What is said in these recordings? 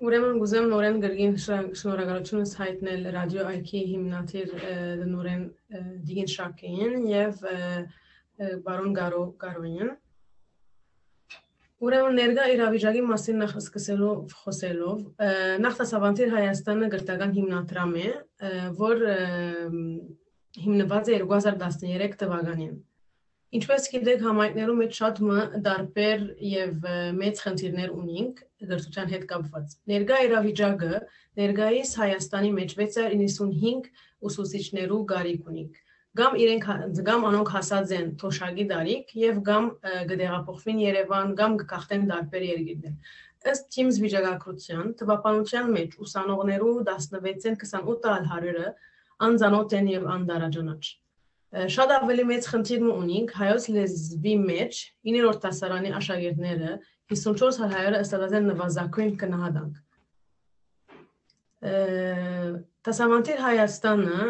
Ուրեմն գուզեմ նորեն գրգին շնորհակալությունս հայտնել ռադիո IK հիմնադիր նորեն Դիգին Շակեին եւ բարոն Գարո Գարոյին։ Ուրեմն ներկա իրավիճակի մասին նախ սկսելով խոսելով, նախ դասավանդիր Հայաստանը գրթական հիմնադրամ է, որ հիմնված է 2013 թվականին։ Ինչպես գիտեք, համայնքներում մեջ շատ դարբեր եւ մեծ խնդիրներ ունենք գրթության հետ կապված։ Ներկա իրավիճակը ներկայիս Հայաստանի մեջ 695 ուսուցիչներու գարիք ունենք։ Գամ իրենք գամ անոնք հասած են թոշակի դարիք եւ գամ գդեղափոխվին Երևան, գամ գկախտեն դարբեր երկիրներ։ Ըստ Teams վիճակագրության, տվապանության մեջ ուսանողներու 16-ին 28 հարյուրը անձանոթ են եւ անդարաժանաչ շատ ավելի մեծ խնդիր ունենք հայոց լեզվի մեջ 9-րդ դասարանի աշակերտները 54 հայերը ըստեղած են նվազագույն կնահատանք։ Տասամանտիր Հայաստանը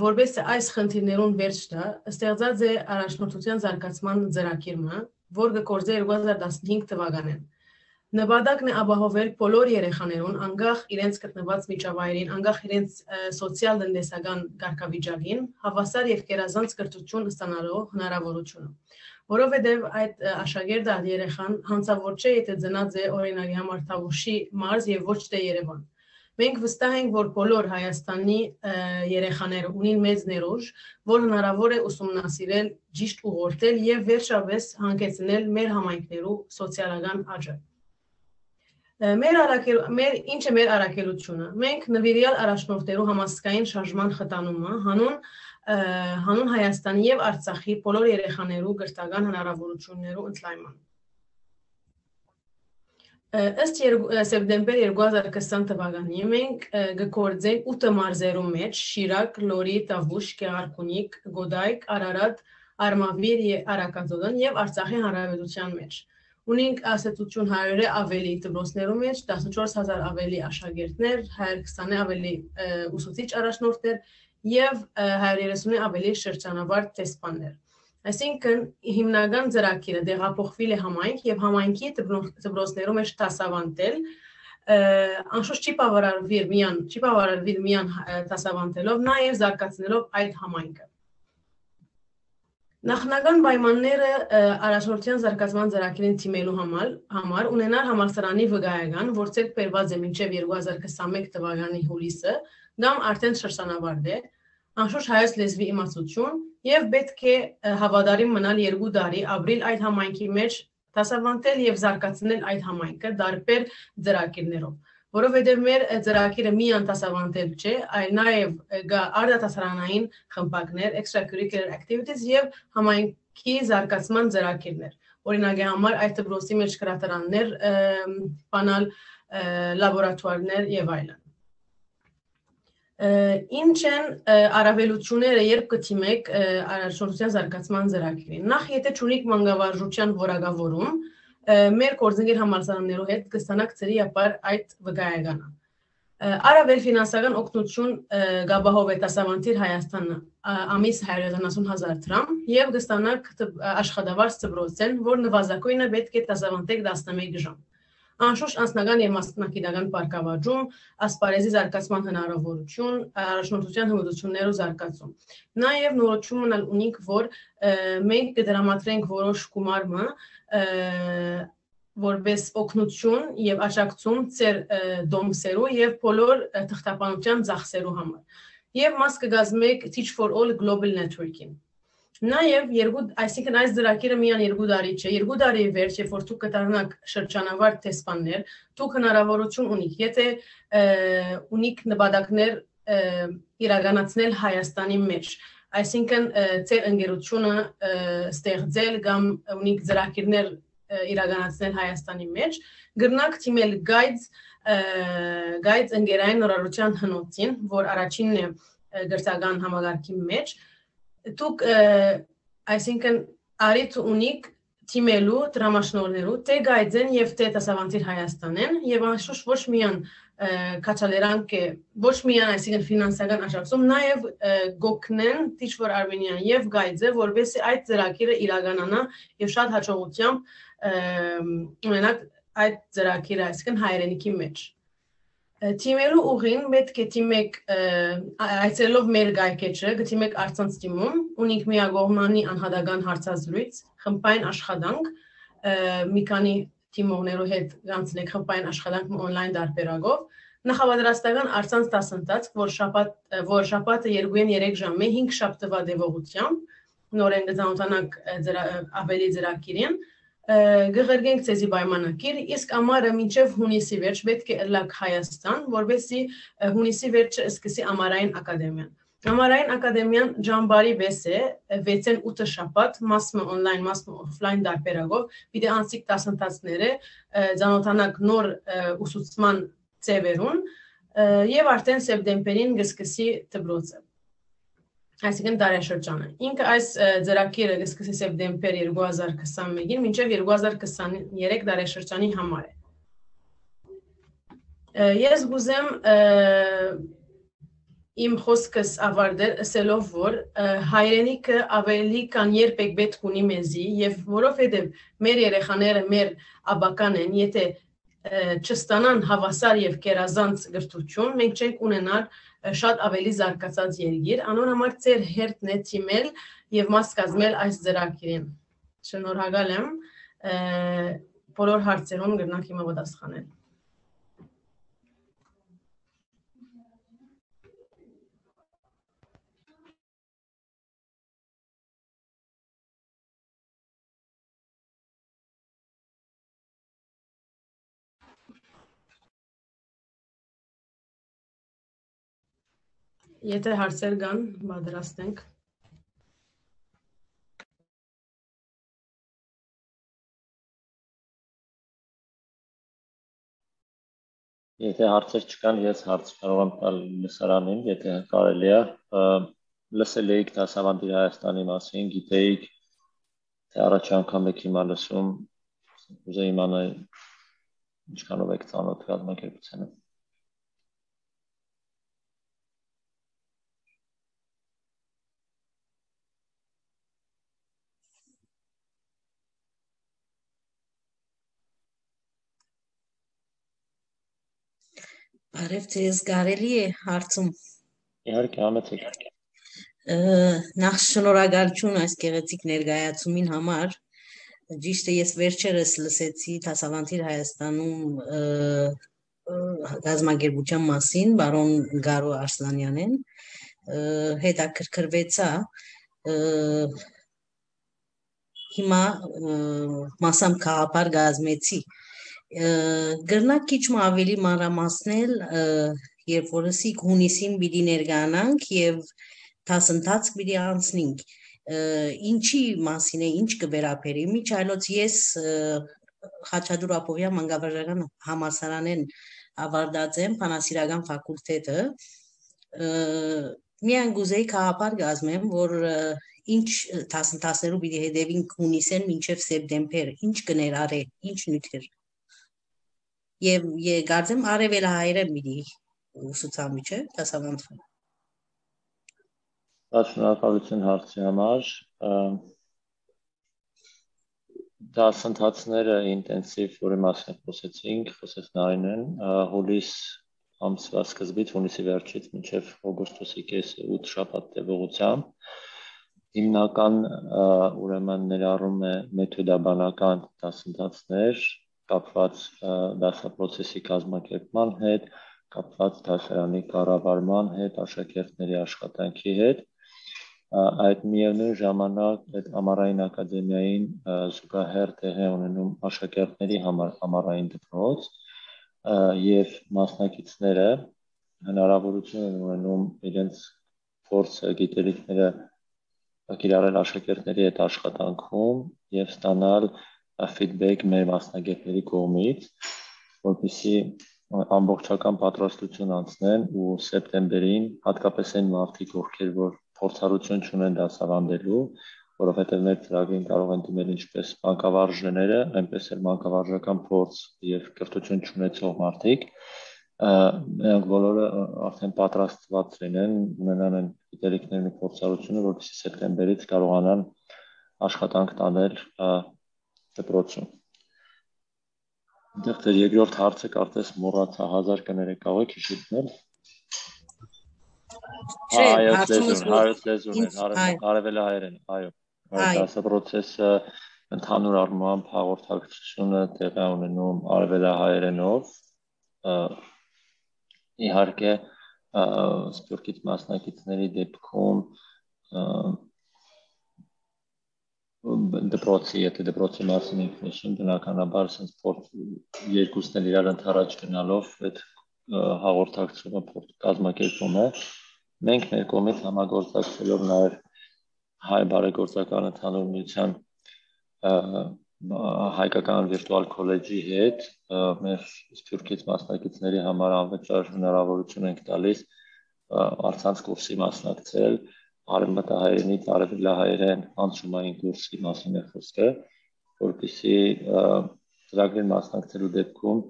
որպես այս խնդիրներուն վերջ տա, ստեղծած է առաջնորդության զարգացման ծրագիրը, որ կկործե 2015 թվականին։ Նպատակն է ապահովել բոլոր երեխաներուն անկախ իրենց գտնված միջավայրին, անկախ իրենց սոցիալ-տնտեսական կարգավիճակին, հավասար եւ կերազանց կրթություն ստանալու հնարավորությունը։ Որովհետեւ այդ աշակերտը այդ երեխան հանցավոր չէ, եթե ծնած է օրինակի համար Թավուշի մարզ եւ ոչ թե Երևան։ Մենք վստահ ենք, որ բոլոր Հայաստանի երեխաները ունին մեծ ներուժ, որ հնարավոր է ուսումնասիրել, ճիշտ ուղղորդել եւ վերջապես հանգեցնել մեր համայնքներու սոցիալական աճը։ Մեր արակել մեր ինչ է մեր արակելությունը։ Մենք նվիրյալ առաջնորդերու համասկային շարժման խտանումը հանուն հանուն Հայաստանի եւ Արցախի բոլոր երեխաներու գրթական հնարավորություններու ընդլայնման։ Ըստ սեպտեմբեր 2020 թվականի մենք գործենք 8 մարզերու մեջ՝ Շիրակ, Լորի, Տավուշ, Գեղարքունիք, Գոդայք, Արարատ, Արմավիր եւ Արաքածոդան եւ Արցախի հանրապետության մեջ ունենք ասացություն 100-ը ավելի դպրոցներու մեջ, 14000 ավելի աշակերտներ, 120-ը ավելի ուսուցիչ առաջնորդներ եւ 130-ը ավելի շրջանավար տեսփաններ։ Այսինքն հիմնական ծրագիրը դեղափոխվել է համայնք եւ համայնքի դպրոցներու մեջ դասավանդել անշուշտ չի բավարարվիր միան, չի բավարարվիր միան դասավանդելով, նաեւ զարգացնելով այդ համայնքը։ Նախնական պայմանները առաջնորդյան զարգացման ծրագրին թիմելու համար համար ունենալ համալսարանի վկայական, որ ցեք բերված է մինչև 2021 թվականի հուլիսը, կամ արդեն շրջանավարդ է, անշուշտ հայոց լեզվի իմացություն եւ պետք է հավատարիմ մնալ երկու տարի ապրիլ այդ համայնքի մեջ, դասավանդել եւ զարգացնել այդ համայնքը դարբեր ծրագրերով որովհետև մեր ծրագիրը մի անտասավանդել չէ, այլ նաև գա արդատասարանային խմբակներ, extracurricular activities եւ համայնքի զարգացման ծրագիրներ։ Օրինակի համար այդ դպրոցի մեջ գրատարաններ, բանալ լաբորատուարներ եւ այլն։ Ինչ են առավելությունները, երբ կթիմեք առաջնորդության զարգացման ծրագրին։ Նախ եթե ճունիկ մանկավարժության որակավորում, մեր կորձնգեր համալսարաններով հետ կստանաք ծրի ապար այդ վկայականը։ Արավել ֆինանսական օգնություն գաբահով է տասավանդիր Հայաստանը ամիս 170.000 դրամ եւ կստանաք աշխատավարձ ծբրոցեն, որ նվազագույնը պետք է տասավանդեք 11 ժամ անշուշտ անձնական եւ մասնակիտական բարգավաճում, ասպարեզի զարգացման հնարավորություն, առաջնորդության հմտություններով զարգացում։ Նաեւ նորությունն ունենք, որ մենք կդրամատրենք որոշ գումարը որպես օգնություն եւ աջակցում ծեր դոմսերու եւ բոլոր թղթապանության ծախսերու համար։ Եվ մաս կգազմեք Teach for All Global Networking Նաև երկու, այսինքն այս ծրագիրը միան երկու տարի չէ, երկու տարի վերջ, երբ որ դուք կդառնաք շրջանավար տեսփաններ, դուք հնարավորություն ունիք, եթե ունիք նպատակներ իրականացնել Հայաստանի մեջ, այսինքն ձեր ընկերությունը ստեղծել կամ ունիք ծրագիրներ իրականացնել Հայաստանի մեջ, գրնակ թիմել գայծ գայծ ընկերային նորարարության հնոցին, որ առաջինն է գրթական համագարքի մեջ, դուք այսինքն արիթ ունիկ թիմելու դրամաշնորներու թե գայձեն եւ թե դասավանդիր Հայաստանեն եւ անշուշտ ոչ միան կաչալերանք ոչ միան այսինքն ֆինանսական աջակցում նաեւ Teach for Armenian եւ գայձը որովհետեւ այդ ծրագիրը իրականանա եւ շատ հաջողությամբ ունենակ այդ ծրագիրը այսինքն հայրենիքի մեջ Թիմերու ուղին պետք է թիմեք այցելով մեր գայքեջը, գտիմեք արցանց թիմում, ունենք միագողմանի անհատական հարցազրույց, խմբային աշխատանք, մի քանի թիմողներու հետ գանցնեք խմբային աշխատանք on-line դարբերակով, նախապատրաստական արցանց դասընթաց, որ շաբաթ որ շաբաթը 2-ին 3 ժամի 5 շաբթվա դեպողությամբ նորեն գծանոթանակ ավելի ծրագիրին գղրգենք ցեզի պայմանակիր, իսկ ամառը մինչև հունիսի վերջ պետք է լակ Հայաստան, որովհետեւ հունիսի վերջը սկսի ամառային ակադեմիան։ Ամառային ակադեմիան ջամբարի վես է 6-ին 8 շաբաթ, մասը on-line, մասը off-line դարբերակով, պիտի անցիկ դասընթացները ցանոթանակ նոր ուսուցման ծևերուն եւ արդեն սեպտեմբերին գսկսի դպրոցը այսինքն տարեշրջանը։ Ինքը այս ծրագիրը սկսի սեպտեմբեր 2021-ին մինչև 2023 տարեշրջանի համար է։ Ես գուզեմ իմ խոսքս ավարտել ասելով, որ հայրենիքը ավելի կան երբեք պետք ունի մեզի եւ որովհետեւ մեր երեխաները մեր աբական են, եթե չստանան հավասար եւ կերազանց գրթություն, մենք չենք ունենալ շատ ավելի զարգացած երկիր, անոր համար ծեր հերթն է թիմել եւ մաս կազմել այս ծրագիրին։ Շնորհակալ եմ բոլոր հարցերուն գտնանք հիմա պատասխանել։ Եթե հարցեր կան, պատրաստ ենք։ Եթե հարցեր չկան, ես հարց կարող եմ տալ լսարանին, եթե կարելի է։ Լսել էիք դասավանդի Հայաստանի մասին, գիտեիք, թե առաջ անգամ եք հիմա լսում, ուզեի իմանալ ինչքանով եք ծանոթ կազմակերպությանը։ Բարև ձեզ, կարելի է հարցում։ Իհարկե, համեցեք։ Նախ շնորհակալություն այս գեղեցիկ ներկայացումին համար։ Ճիշտ է, ես վերջերս լսեցի Թասավանդիր Հայաստանում գազագերբության մասին բարոն Գարո Արսլանյանեն հետաքրքրվեցա հիմա մասամ խաղապար գազմեցի գրնակ քիչ ավելի մանրամասնել երբ որ ասիկ հունիսին պիտի ներգանանք եւ դասընթաց պիտի անցնենք ինչի մասին է ինչ կվերապերի միջ այլոց ես Խաչատուր Ապովյան մանկավարժական համալսարանեն ավարտած եմ ֆանասիրական ֆակուլտետը միան գուզեի քաղաքար գազմեմ որ ինչ դասընթացներով պիտի հետևին հունիսեն մինչև սեպտեմբեր ինչ կներարե ինչ նյութեր եւ կարծեմ արևելահայերը միտի ուսուցամի չէ դասավանդվում Շնորհակալություն հարցի համար դասընթացները ինտենսիվ, որի մասին խոսեցինք, խոսեց Նարինեն, հուլիս ամսվա սկզբից, հունիսի վերջից մինչև օգոստոսի կեսը 8 շաբաթ տևողությամբ հիմնական ուրեմն ներառում է մեթոդաբանական դասընթացներ, կապված դասապրոցեսի կազմակերպման հետ, կապված դասարանի կառավարման հետ, աշակերտների աշխատանքի հետ այդ միևնույն ժամանակ այդ ամառային ակադեմիային զուգահեռ տեղի ունենում աշակերտների համար ամառային դպրոց եւ մասնակիցները հնարավորություն են ունենում իրենց փորձը, գիտելիքները կիրառել աշակերտների հետ աշխատանքում եւ ստանալ feedback մեր մասնագետների կողմից, որպեսզի ամբողջական պատրաստություն անցնեն ու սեպտեմբերին հատկապես այն մարդիկ, ովքեր որ փորձառություն չունեն դասավանդելու, որովհետև մեր ծրագրին կարող են դիմել ինչպես մանկավարժները, այնպես էլ մանկավարժական փորձ եւ կրթություն չունեցող մարդիկ, նրանք բոլորը արդեն պատրաստված լինեն, ունենան այն գիտելիքներն ու փորձառությունը, որովհետեւ սեպտեմբերից կարողանան աշխատանք տանել դպրոցում։ Այնտեղ դեր երկրորդ հարցը կարծես մոռացա 1000 կները կարող եք հիշեցնել։ Չէ, հարցումս հայոց լեզուն է, արևելա հայերեն, այո։ Դա process-ը ընդհանուր առմամբ հաղորդակցությունը տեղի ունենում արևելա հայերենով։ Իհարկե, սպյուրքից մասնակիցների դեպքում դպրոցի, եթե դպրոցի մասին եք խոսում, բնականաբար sense փորձ երկուսն էլ իրար ընթരാճ գնալով այդ հաղորդակցումը փորձ կազմակերպում է։ Մենք մեր կողմից համագործակցելով նաև հայ բարեգործական ընդհանուր միության հայկական վիրտուալ քոլեջի հետ մեր սփյուռքից մասնակիցների համար անվճար հնարավորություն ենք տալիս արցանց կուրսի մասնակցել արևմտահայերենից արևելահայերեն անցումային կուրսի մասին է խոսքը, որտիսի ծրագրին մասնակցելու դեպքում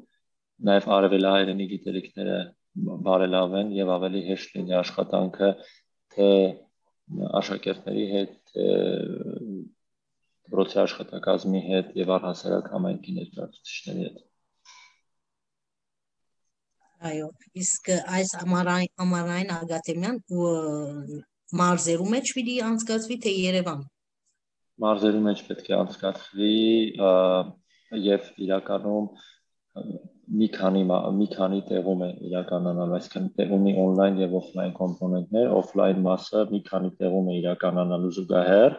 նաև արևելահայերենի գիտելիքները բարելավեն եւ ավելի հեշտ լինի աշխատանքը թե աշակերտների հետ, թե դպրոցի աշխատակազմի հետ եւ առհասարակ համայնքի ներկայացուցիչների հետ։ Այո, իսկ այս ամառային ամառային ագատեմյան մարզերու մեջ պիտի անցկացվի թե Երևան։ Մարզերու մեջ պետք է անցկացվի եւ իրականում մի քանի մի քանի տեղում է իրականանալ, այսինքն տեղումի on-line եւ off-line կոմպոնենտներ, off-line մասը մի քանի տեղում է իրականանալու զուգահեռ,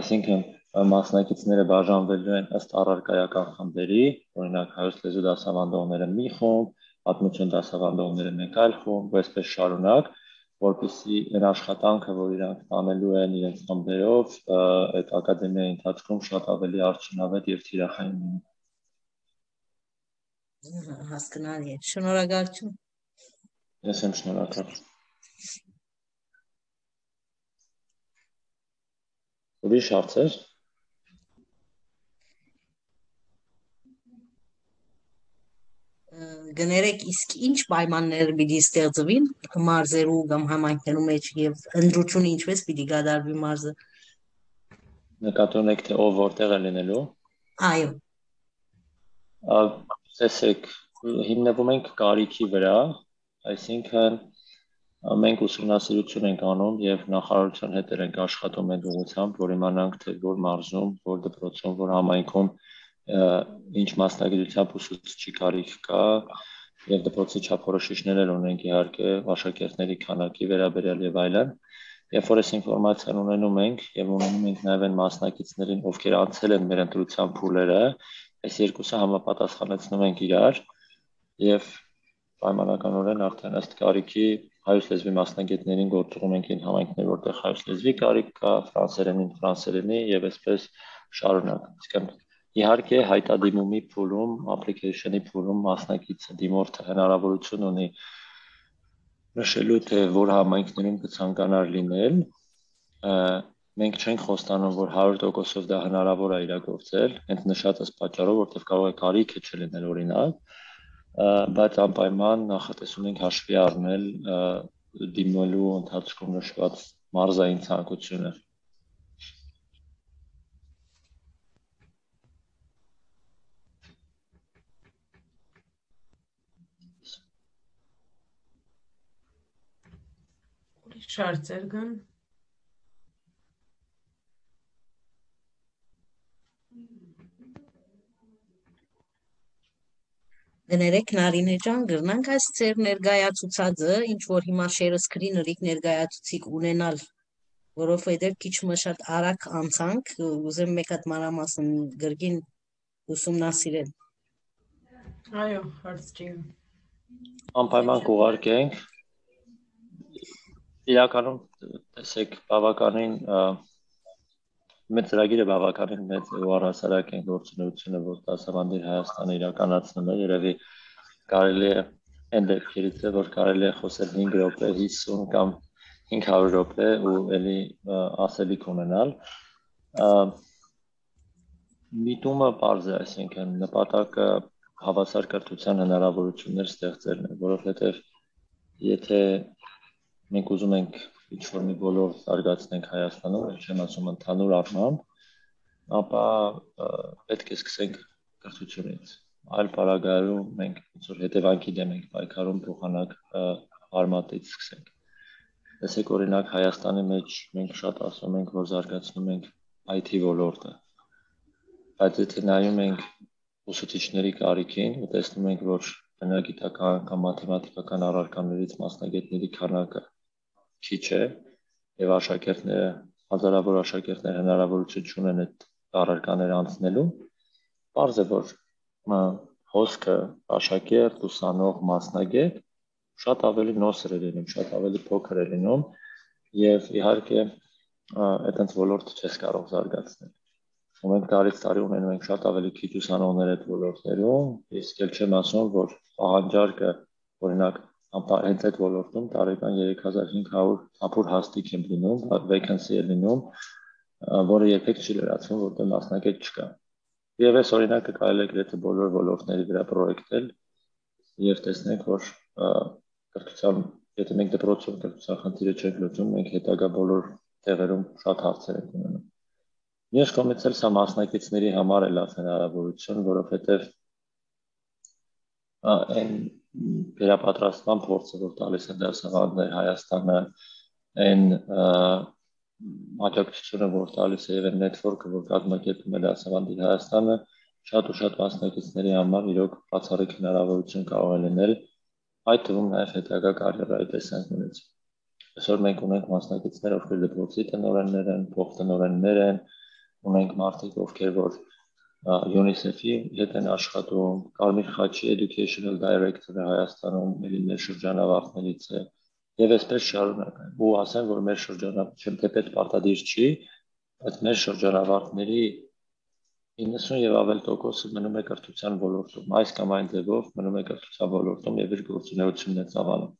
այսինքն մասնակիցները բաժանվելու են ըստ առարկայական խմբերի, օրինակ հայոց լեզու դասավանդողները մի խումբ, պատմություն դասավանդողները մեկ այլ խումբ, այսպես շարունակ, որպեսզի այն աշխատանքը, որ իրանք անելու են իրենց խմբերով, այդ ակադեմիայի ընթացքում շատ ավելի արդյունավետ եւ թիրախային լինի։ Հասկանալի է։ Շնորհակալություն։ Ես եմ շնորհակալ։ Ուրիշ հարցեր։ գներեք իսկ ինչ պայմաններ պիտի ստեղծվին մարզերու կամ համայնքներու մեջ եւ ընդրությունը ինչպես պիտի գադարվի մարզը նկատում եք թե ով որտեղ է լինելու այո ասեցեք հիմնվում ենք կարիքի վրա այսինքն մենք ուսումնասիրություն ենք անում եւ նախարարության հետ ենք աշխատում այդ ուղղությամբ որ իմանանք թե որ մարզում որ դպրոցում որ համայնքում ինչ մասնագիտությամբ ուսուցչի կարիք կա եւ դպրոցի չափորոշիչներ ունենք իհարկե աշակերտների քանակի վերաբերյալ եւ այլն երբ որ այս ինֆորմացիան ունենում ենք եւ ունենում ենք նաեւ այն մասնակիցներին ովքեր անցել են մեր ընտրության փուլերը այս երկուսը համապատասխանեցնում ենք իրար եւ պայմանականորեն արդեն ըստ կարիքի հայոց լեզվի մասնագետներին գործողում ենք այն համայնքներ որտեղ հայոց լեզվի կարիք կա ֆրանսերենին ֆրանսերենի եւ այսպես շարունակ իսկն Իհարկե հայտադիմումի փուլում, application-ի փուլում մասնակիցը դիմորդը հնարավորություն ունի նշելու թե որ համայնքներում կցանկանար լինել մենք չենք խոստանում, որ 100%-ով դա հնարավոր է իրագործել, հենց նշածս պատճառով, որտեղ կարող է կարիքը չլինել օրինակ, բայց անպայման նախատեսում ենք հաշվի առնել դիմելու ընթացքում նշված մարզային ցանկությունը։ Շարծեր կան։ Գներեք Նարինե ջան, գրնանք այս ծեր ներգայացուցածը, ինչ որ հիմա share screen-ըրիկ ներգայացուցիկ ունենալ, որովհետև քիչ մը շատ արագ անցանք, ուզեմ մեկ հատ մանրամասն գրգին ուսումնասիրել։ Այո, հարց չի։ Անպայման կուղարկենք իրականում տեսեք բավականին մեծ ծրագիրը բավականին մեծ ու առհասարակ են գործունեությունը, որ դասավանդիր Հայաստանը իրականացնում է, երևի կարելի է այն դեպքերից է, որ կարելի է խոսել 5 րոպե, 50 կամ 500 րոպե ու էլի ասելիք ունենալ։ Միտումը բարձ է, այսինքն նպատակը հավասար կրթության հնարավորություններ ստեղծելն է, որովհետև եթե մենք ուզում ենք ինչ որ մի ոլորտ զարգացնենք Հայաստանում, ես չեմ ասում ընդհանուր առմամբ, ապա պետք է սկսենք կրթությունից։ Այլ բարագայում մենք ինչ որ հետևանքի դեմ ենք պայքարում փոխանակ արմատից սկսենք։ Տեսեք օրինակ Հայաստանի մեջ մենք շատ ասում ենք, որ զարգացնում ենք IT ոլորտը։ Բայց եթե նայում ենք ուսուցիչների կարիքին, տեսնում ենք, որ բնագիտական կամ մաթեմատիկական առարկաներից մասնագետների քանակը քիչ է եւ աշակերտները հազարավոր աշակերտներ հնարավորություն չունեն այդ առարկաները անցնելու, Պարզ է, որ հոսքը աշակերտ, ուսանող, մասնագետ շատ ավելի նոսր է լինում, շատ ավելի փոքր է լինում եւ իհարկե այդտենց ոլորտը չես կարող զարգացնել։ Ու մենք տարից տարի ունենում ենք շատ ավելի քիչ ուսանողներ այդ ոլորտերում, իսկ ել չեմ ասում, որ աղանջարկը օրինակ հենց այդ ոլորտում տարեկան 3500 ապուր հաստիկ է լինում, vacancy է լինում, որը երբեք չի լրացվում, որտեղ մասնակետ չկա։ Եվ այս օրինակը կարելի է գրեթե բոլոր ոլորտների վրա պրոյեկտել եւ տեսնենք, որ կրթության, եթե մենք դպրոցում կրթության խնդիրը չենք լուծում, մենք հետագա բոլոր տեղերում շատ հարցեր ենք ունենում։ Մյուս կողմից էլ սա մասնակիցների համար է լավ հնարավորություն, որովհետեւ այն վերապատրաստման փորձը, որ տալիս է դասավանդներ Հայաստանը, այն աջակցությունը, որ տալիս է եւ այն network-ը, որ կազմակերպում է դասավանդի Հայաստանը, շատ ու շատ մասնակիցների համար իրոք բացառիկ հնարավորություն կարող է լինել, այդ թվում նաեւ հետագա կարիերայի տեսանկյունից։ Այսօր մենք ունենք մասնակիցներ, ովքեր դպրոցի տնօրեններ են, փոխտնօրեններ են, ունենք մարդիկ, ովքեր որ UNICEF-ի հետ են աշխատում, Կարմիր խաչի Educational Director-ը Հայաստանում ելիններ շրջանավարտներից է, եւ այսպես շարունակեն։ Ու ասեմ, որ մեր շրջանավարտություն թեպետ պարտադիր չի, բայց մեր շրջանավարտների 90 եւ ավել տոկոսը մնում է կրթության ոլորտում, այս կամ այն ձևով մնում է կրթության ոլորտում եւ իր գործունեությունն է ծավալում։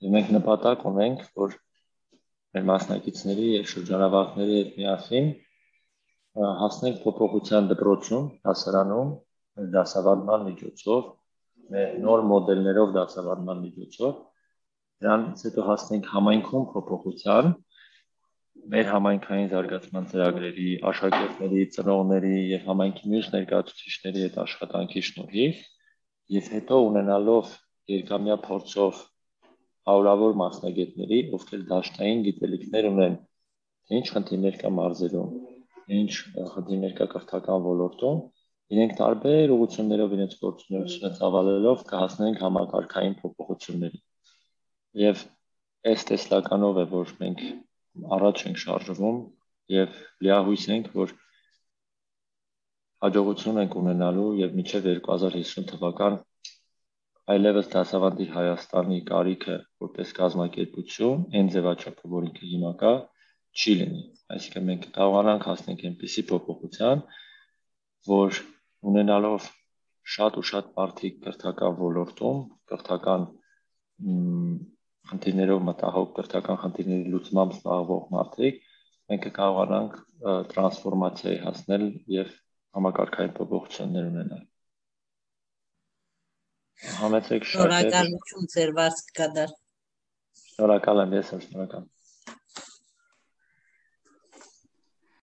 Եվ մենք նպատակ ունենք, որ մեր մասնակիցների եւ շրջանավարտների հետ միասին հասնենք փոփոխության դպրոցում, հասարանում, դասավանդման միջոցով, մեր նոր մոդելներով դասավանդման միջոցով Դրանից հետո հասնենք համայնքում փոփոխության մեր համայնքային զարգացման ծրագրերի, աշակերտների, ծնողների եւ համայնքի մյուս ներկայացուցիչների հետ աշխատանքի շնորհիվ եւ հետո ունենալով երկամյա փորձով հարյուրավոր մասնագետների, ովքեր դաշտային գիտելիքներ ունեն, ինչ խնդիրներ կա մարզերում, ինչ խնդիրներ կա կրթական ոլորտում, իրենք տարբեր ուղղություններով իրենց գործունեությունը ծավալելով կհասնենք համակարգային փոփոխությունների եւ այս տեսլականով է որ մենք առաջ ենք շարժվում եւ լիահույս ենք որ հաջողություն ենք ունենալու եւ մինչեւ 2050 թվական այլևս դասավանդի Հայաստանի կարիքը որպես կազմակերպություն այն ձևաչափը որ ինքը հիմա կա չի լինի այսինքն մենք կարողանանք հասնենք այնպիսի փոփոխության որ ունենալով շատ ու շատ մարդիկ կրթական ոլորտում կրթական խնդիրներով մտահոգ կրթական խնդիրների լուծմամբ զբաղվող մարդիկ մենք կարողանանք տրանսֆորմացիայի հասնել եւ համակարգային փոփոխություններ ունենալ։ Համեցեք շատ։ Շնորհակալություն ձեր վարձ կդար։ Շնորհակալ եմ, ես եմ շնորհակալ։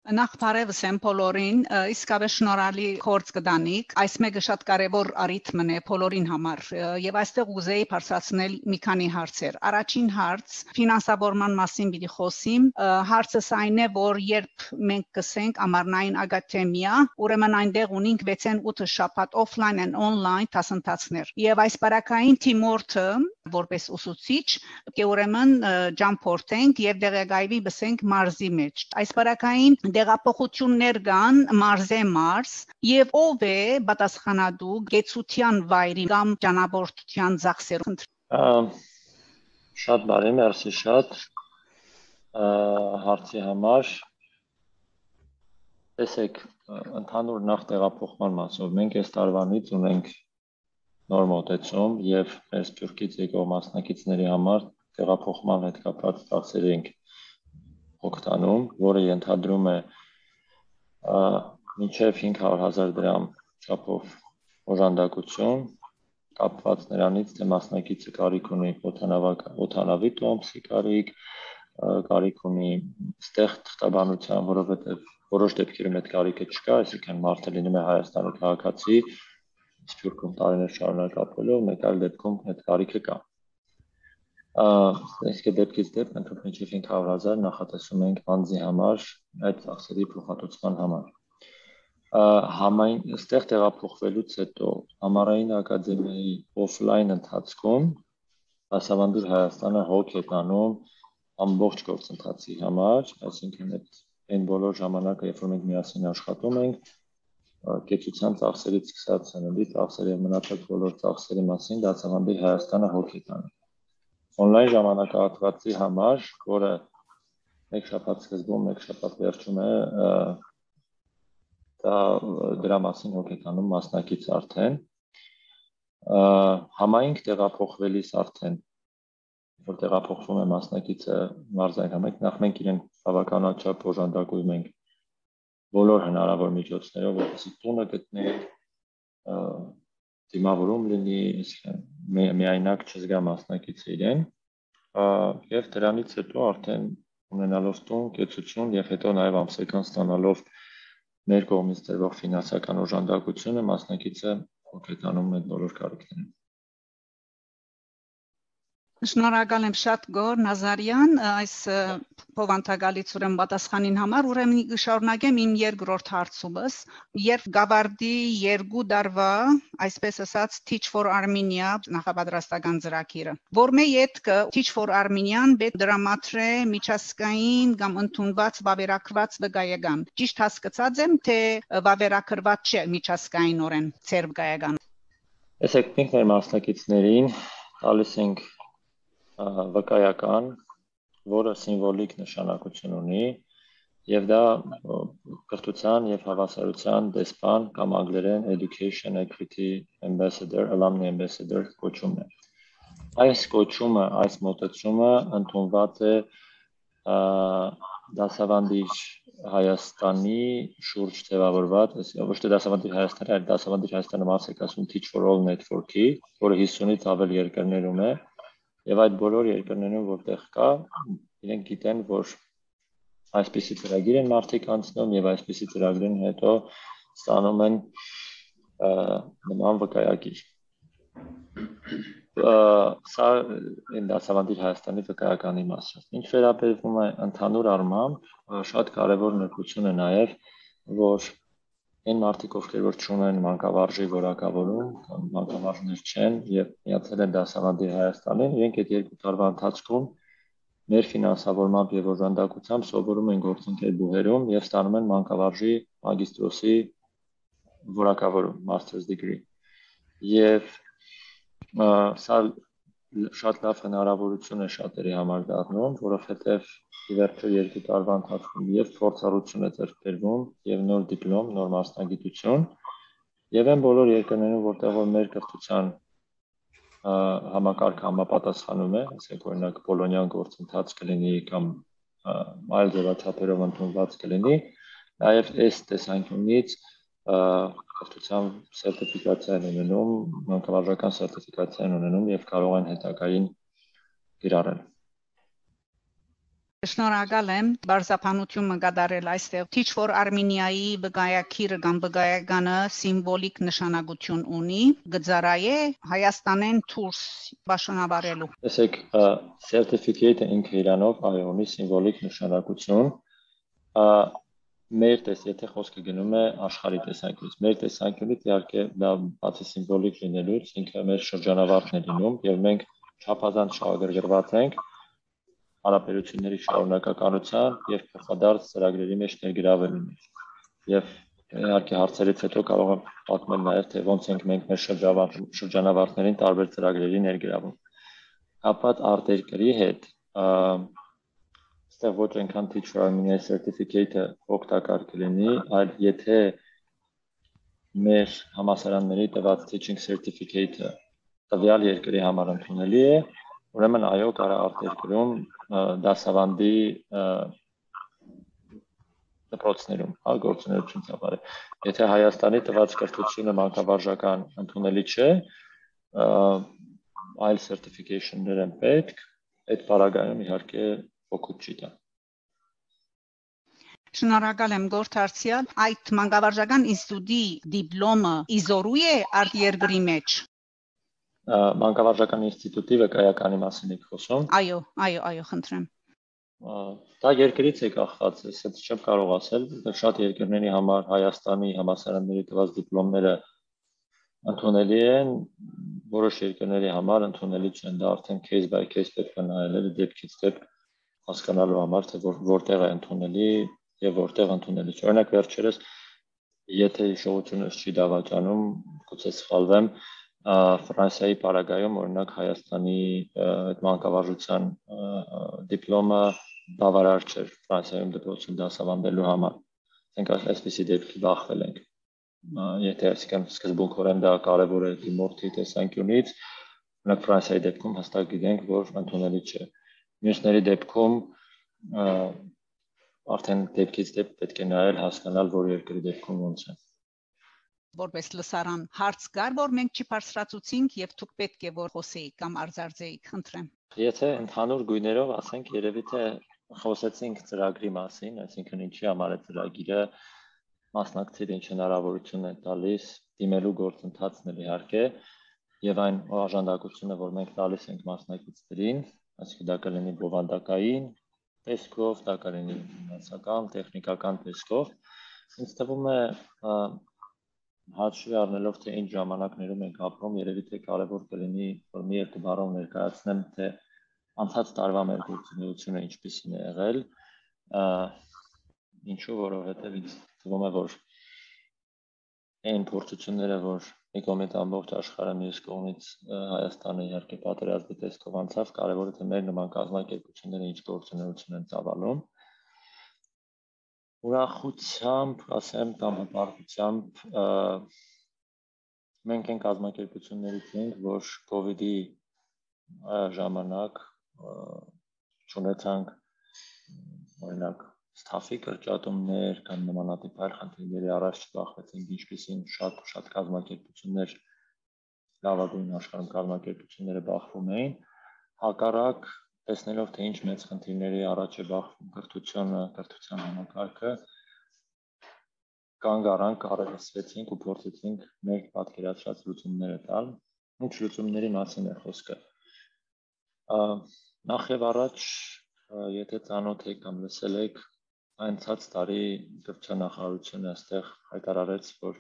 Նախ բարևս եմ բոլորին, իսկապես շնորհալի կորց կդանիք։ Այս մեկը շատ կարևոր առիթմն է բոլորին համար եւ այստեղ ուզեի բարձրացնել մի քանի հարցեր։ Առաջին հարց՝ ֆինանսավորման մասին պիտի խոսիմ։ Հարցս այն է, որ երբ մենք կսենք ամառնային ակադեմիա, ուրեմն այնտեղ ունենք 6-ն 8 շաբաթ օֆլայն and on-line դասընթացներ։ Եվ այս բարակային թիմորթը որպես ուսուցիչ, կե ուրեմն ջամփորտենք եւ դեղագայվի բսենք մարզի մեջ։ Այս բարակային դեղափոխություններ կան մարզե մարզ եւ ով է պատասխանատու գեցության վայրի կամ ճանապարհորդության ծախսերում շատ բարի մերսի շատ հարցի համար տեսեք ընդհանուր նախ տեղափոխման մասով մենք այս տարվանից ունենք նոր մոտեցում եւ մեր սփյուռքից եկող մասնակիցների համար տեղափոխման հետ կապված ծախսեր ենք օգտանում, որը ենթադրում է մինչև 500.000 դրամ չափով օժանդակություն կապված նրանից, թե մասնակիցը կարիք ունի օթանավակ օթանավի տոմսի կարիք, կարիք ունի ստեղ թղթաբանության, որովհետև որոշ դեպքերում այդ կարիքը չկա, այսինքն մարդը լինում է Հայաստանի քաղաքացի, Սփյուռքում տարիներ շարունակ ապրելով, մեկ այլ դեպքում այդ կարիքը կա։ Իսկ դեպքից դեպք մինչև 500.000 նախատեսում ենք անձի համար այդ ծախսերի փոխհատուցման համար համայն այստեղ տեղափոխվելուց հետո համառային ակադեմիայի օֆլայն ընթացքում դասավանդուր Հայաստանը հոգ է տանում ամբողջ գործընթացի համար, այսինքն այդ այն բոլոր ժամանակը, երբ որ մենք միասին աշխատում ենք, կեցության ծախսերից սկսած հնելի ծախսերի մնացած բոլոր ծախսերի մասին դասավանդի Հայաստանը հոգ է տանում։ Օնլայն ժամանակահատվածի համար, որը մեկ շաբաթ սկզբում, մեկ շաբաթ վերջում է, դա դրա մասին հոգ է տանում մասնակից արդեն համայնք տեղափոխվելիս արդեն որ տեղափոխվում է մասնակիցը մարզային համայնք, նախ մենք իրեն բավականաչափ օժանդակում ենք բոլոր հնարավոր միջոցներով, որպեսզի տունը գտնենք, դիմավորում լինի, միայնակ չզգա մասնակիցը իրեն, եւ դրանից հետո արդեն ունենալով տուն, կեցություն եւ հետո նաեւ ամսական ստանալով մեր կողմից տրվող ֆինանսական օժանդակությունը մասնակիցը հոգետանում այդ բոլոր կարիքները Շնորհակալ եմ շատ Գոր Նազարյան այս փոխանցագալից ուրեմն պատասխանին համար ուրեմն կշարունակեմ իմ երկրորդ հարցումս երբ Գավարդի երկու դարվա այսպես ասած Teach for Armenia նախապատրաստական ծրագիրը որ მე յետքը Teach for Armenian բետ դրամատրե միջազգային կամ ընդունված վավերակված վկայական ճիշտ հասկացած եմ թե վավերակրված չէ միջազգայինորեն ծեր վկայական Այսեք մենք մեր մասնակիցներին տալիս ենք վկայական, որը սիմվոլիկ նշանակություն ունի եւ դա կրթության եւ հավասարության դեսպան կամ անգլերեն education equity ambassador, alumni ambassador կոչումն է։ Այս կոչումը, այս մոտեցումը ընդունված է դասավանդիչ Հայաստանի շուրջ ձևավորված, ոչ թե դասավանդիչ Հայաստանի, այլ դասավանդիչ Հայաստանը մաս է կասում Teach for All Network-ի, որը 50-ից ավել երկրներում է, Եվ այդ բոլոր երկրներում, որտեղ կա, իրենք գիտեն, որ այսպիսի ծրագիր են մարդիկ անցնում եւ այսպիսի ծրագրին հետո ստանում են նման վկայակիր։ Սա այն դասավանդի Հայաստանի վկայականի մասը։ Ինչ վերաբերվում է ընդհանուր առմամբ, շատ կարևոր նկատություն է նաև, որ այն մարդիկ, ովքեր որ ճունեն մանկավարժի որակավորում կամ մանկավարժներ չեն եւ միացել են դասավանդի Հայաստանին, իրենք այդ երկու տարվա ընթացքում մեր ֆինանսավորմամբ եւ օժանդակությամբ սովորում են գործընկեր բուհերում եւ ստանում են մանկավարժի մագիստրոսի որակավորում, master's degree։ Եվ սա շատ լավ հնարավորություն է շատերի համար դառնում, որովհետև ի վերջո երկու տարվա ընթացքում եւ փորձառություն է ձեռք բերվում եւ նոր դիպլոմ, նոր մասնագիտություն եւ այն բոլոր երկրներում, որտեղ որ մեր կրթության համակարգը համապատասխանում է, ասենք օրինակ Պոլոնիան գործընթաց կլինի կամ այլ ձևաչափերով ընդունված կլինի, նաև այս տեսանկյունից կրթության սերտիֆիկացիա են ունենում, մանկավարժական սերտիֆիկացիա են ունենում եւ կարող են հետագային կիրառել։ Շնորհակալ եմ բարձապանությունը կատարել այստեղ Teach for Armenia-ի բգայակիրը կամ բգայականը սիմվոլիկ նշանակություն ունի գծարայե Հայաստանեն դուրս բաշնավարելու Տեսեք certificate-ը ինքը իրանով այո ունի սիմվոլիկ նշանակություն մեր տես, եթե խոսքը գնում է աշխարհի տեսանկյունից, մեր տեսանկյունից իհարկե դա բացի սիմվոլիկ լինելուց ինքը մեր շրջանավարտն է լինում եւ մենք չափազանց շահագրգռված ենք հարաբերությունների շարունակականության եւ փոխադարձ ծրագրերի մեջ ներգրավելու մեջ։ Եվ իհարկե հարցերից հետո կարող եմ պատմել նաև թե ոնց ենք մենք մեր շրջանավարտներին տարբեր ծրագրերի ներգրավում։ Կապված արտերկրի հետ այստեղ ոչ այնքան teacher armenia certificate-ը օգտակար կլինի, այլ եթե մեր համասարանների տված teaching certificate-ը տվյալ երկրի համար ընդունելի է, ուրեմն այո, կարա արտերկրում դասավանդի դպրոցներում, հա, գործունեություն ծավալել։ Եթե Հայաստանի տված կրթությունը մանկավարժական ընդունելի չէ, այլ certification-ներ են պետք, այդ պարագայում իհարկե օգուտ չի տա։ Շնորհակալ եմ Գորթարցիալ։ Այդ մանկավարժական ինստիտուտի դիպլոմը իզորու է արդ երկրի մեջ մանկավարժական ինստիտուտի վկայականի մասին եք խոսում։ Այո, այո, այո, խնդրեմ։ Դա երկրից է կախված, ես դա չեմ կարող ասել, շատ երկրների համար Հայաստանի համասարանների տված դիպլոմները ընդունելի են, որոշ երկրների համար ընդունելի չեն, դա արդեն case by case պետք է նայել, դեպքից դեպք հասկանալու համար, թե որ, որտեղ է ընդունելի եւ որտեղ ընդունելի չէ։ Օրինակ վերջերս եթե հիշողությունս չի դավաճանում, գուցե սխալվեմ, Ֆրանսիայի Պարագայում օրինակ Հայաստանի այդ մանկավարժության դիպլոմը բավարար չէր Ֆրանսիայում դպրոցում դասավանդելու համար։ Մենք այսպեսի դեպքի բախվել ենք։ Եթե այսինքն սկզբունքորեն դա կարևոր է դիմորդի տեսանկյունից, օրինակ Ֆրանսիայի դեպքում հստակ գիտենք, որ ընդունելի չէ։ Մյուսների դեպքում արդեն դեպքից դեպք պետք է նայել, հասկանալ, որ երկրի դեպքում ոնց է որպես լսարան հարց կար, որ մենք չբարձրացուցինք եւ դուք պետք է որ խոսեիք կամ արձարծեիք, խնդրեմ։ Եթե ընդհանուր գույներով ասենք, երևի թե խոսեցինք ծրագրի մասին, այսինքն ինչի համար է ծրագիրը մասնակցել ինչ հնարավորություն է տալիս դիմելու գործընթացն էլ իհարկե եւ այն օժանդակությունը, որ մենք տալիս ենք մասնակիցներին, այսինքն դա կլինի բովանդակային տեսքով, դա կլինի ֆինանսական, տեխնիկական տեսքով, ինձ թվում է հաշվի առնելով թե ինչ ժամանակներում ենք ապրում, երևի թե կարևոր կլինի որ մի երկու բառով ներկայացնեմ, թե անցած տարվա մեր գործունեությունը ինչպիսին է եղել, ինչու որովհետև ինձ թվում է որ այն փորձությունները, որ մի կողմից ամբողջ աշխարհը մյուս կողմից Հայաստանը իհարկե պատերազմի տեսքով անցավ, կարևորը թե մեր նման կազմակերպությունները ինչ գործունեություն են ծավալում ուրախությամբ, ասեմ, կամ հպարտությամբ մենք այն կազմակերպություններից ենք, որ իդի ժամանակ ճանաչանք օրինակ ստաֆի կրճատումներ կամ նմանատիպ այլ խնդիրների առաջ չբախվեցինք, ինչպեսին շատ շատ կազմակերպություններ լավագույն աշխարհում կազմակերպությունները բախվում էին, հակառակ տեսնելով թե ինչ մեծ խնդիրների առաջ է բախվում կրթությունը, կրթության համակարգը, կանգ առանք, առերեսվեցինք ու փորձեցինք մեր պատկերացրած լուծումները տալ։ Ինչ լուծումների մասին է խոսքը։ Նախ եւ առաջ, եթե ծանոթ եք կամ լսել եք, անցած տարի կրթչանախարարությունը այստեղ հայտարարեց, որ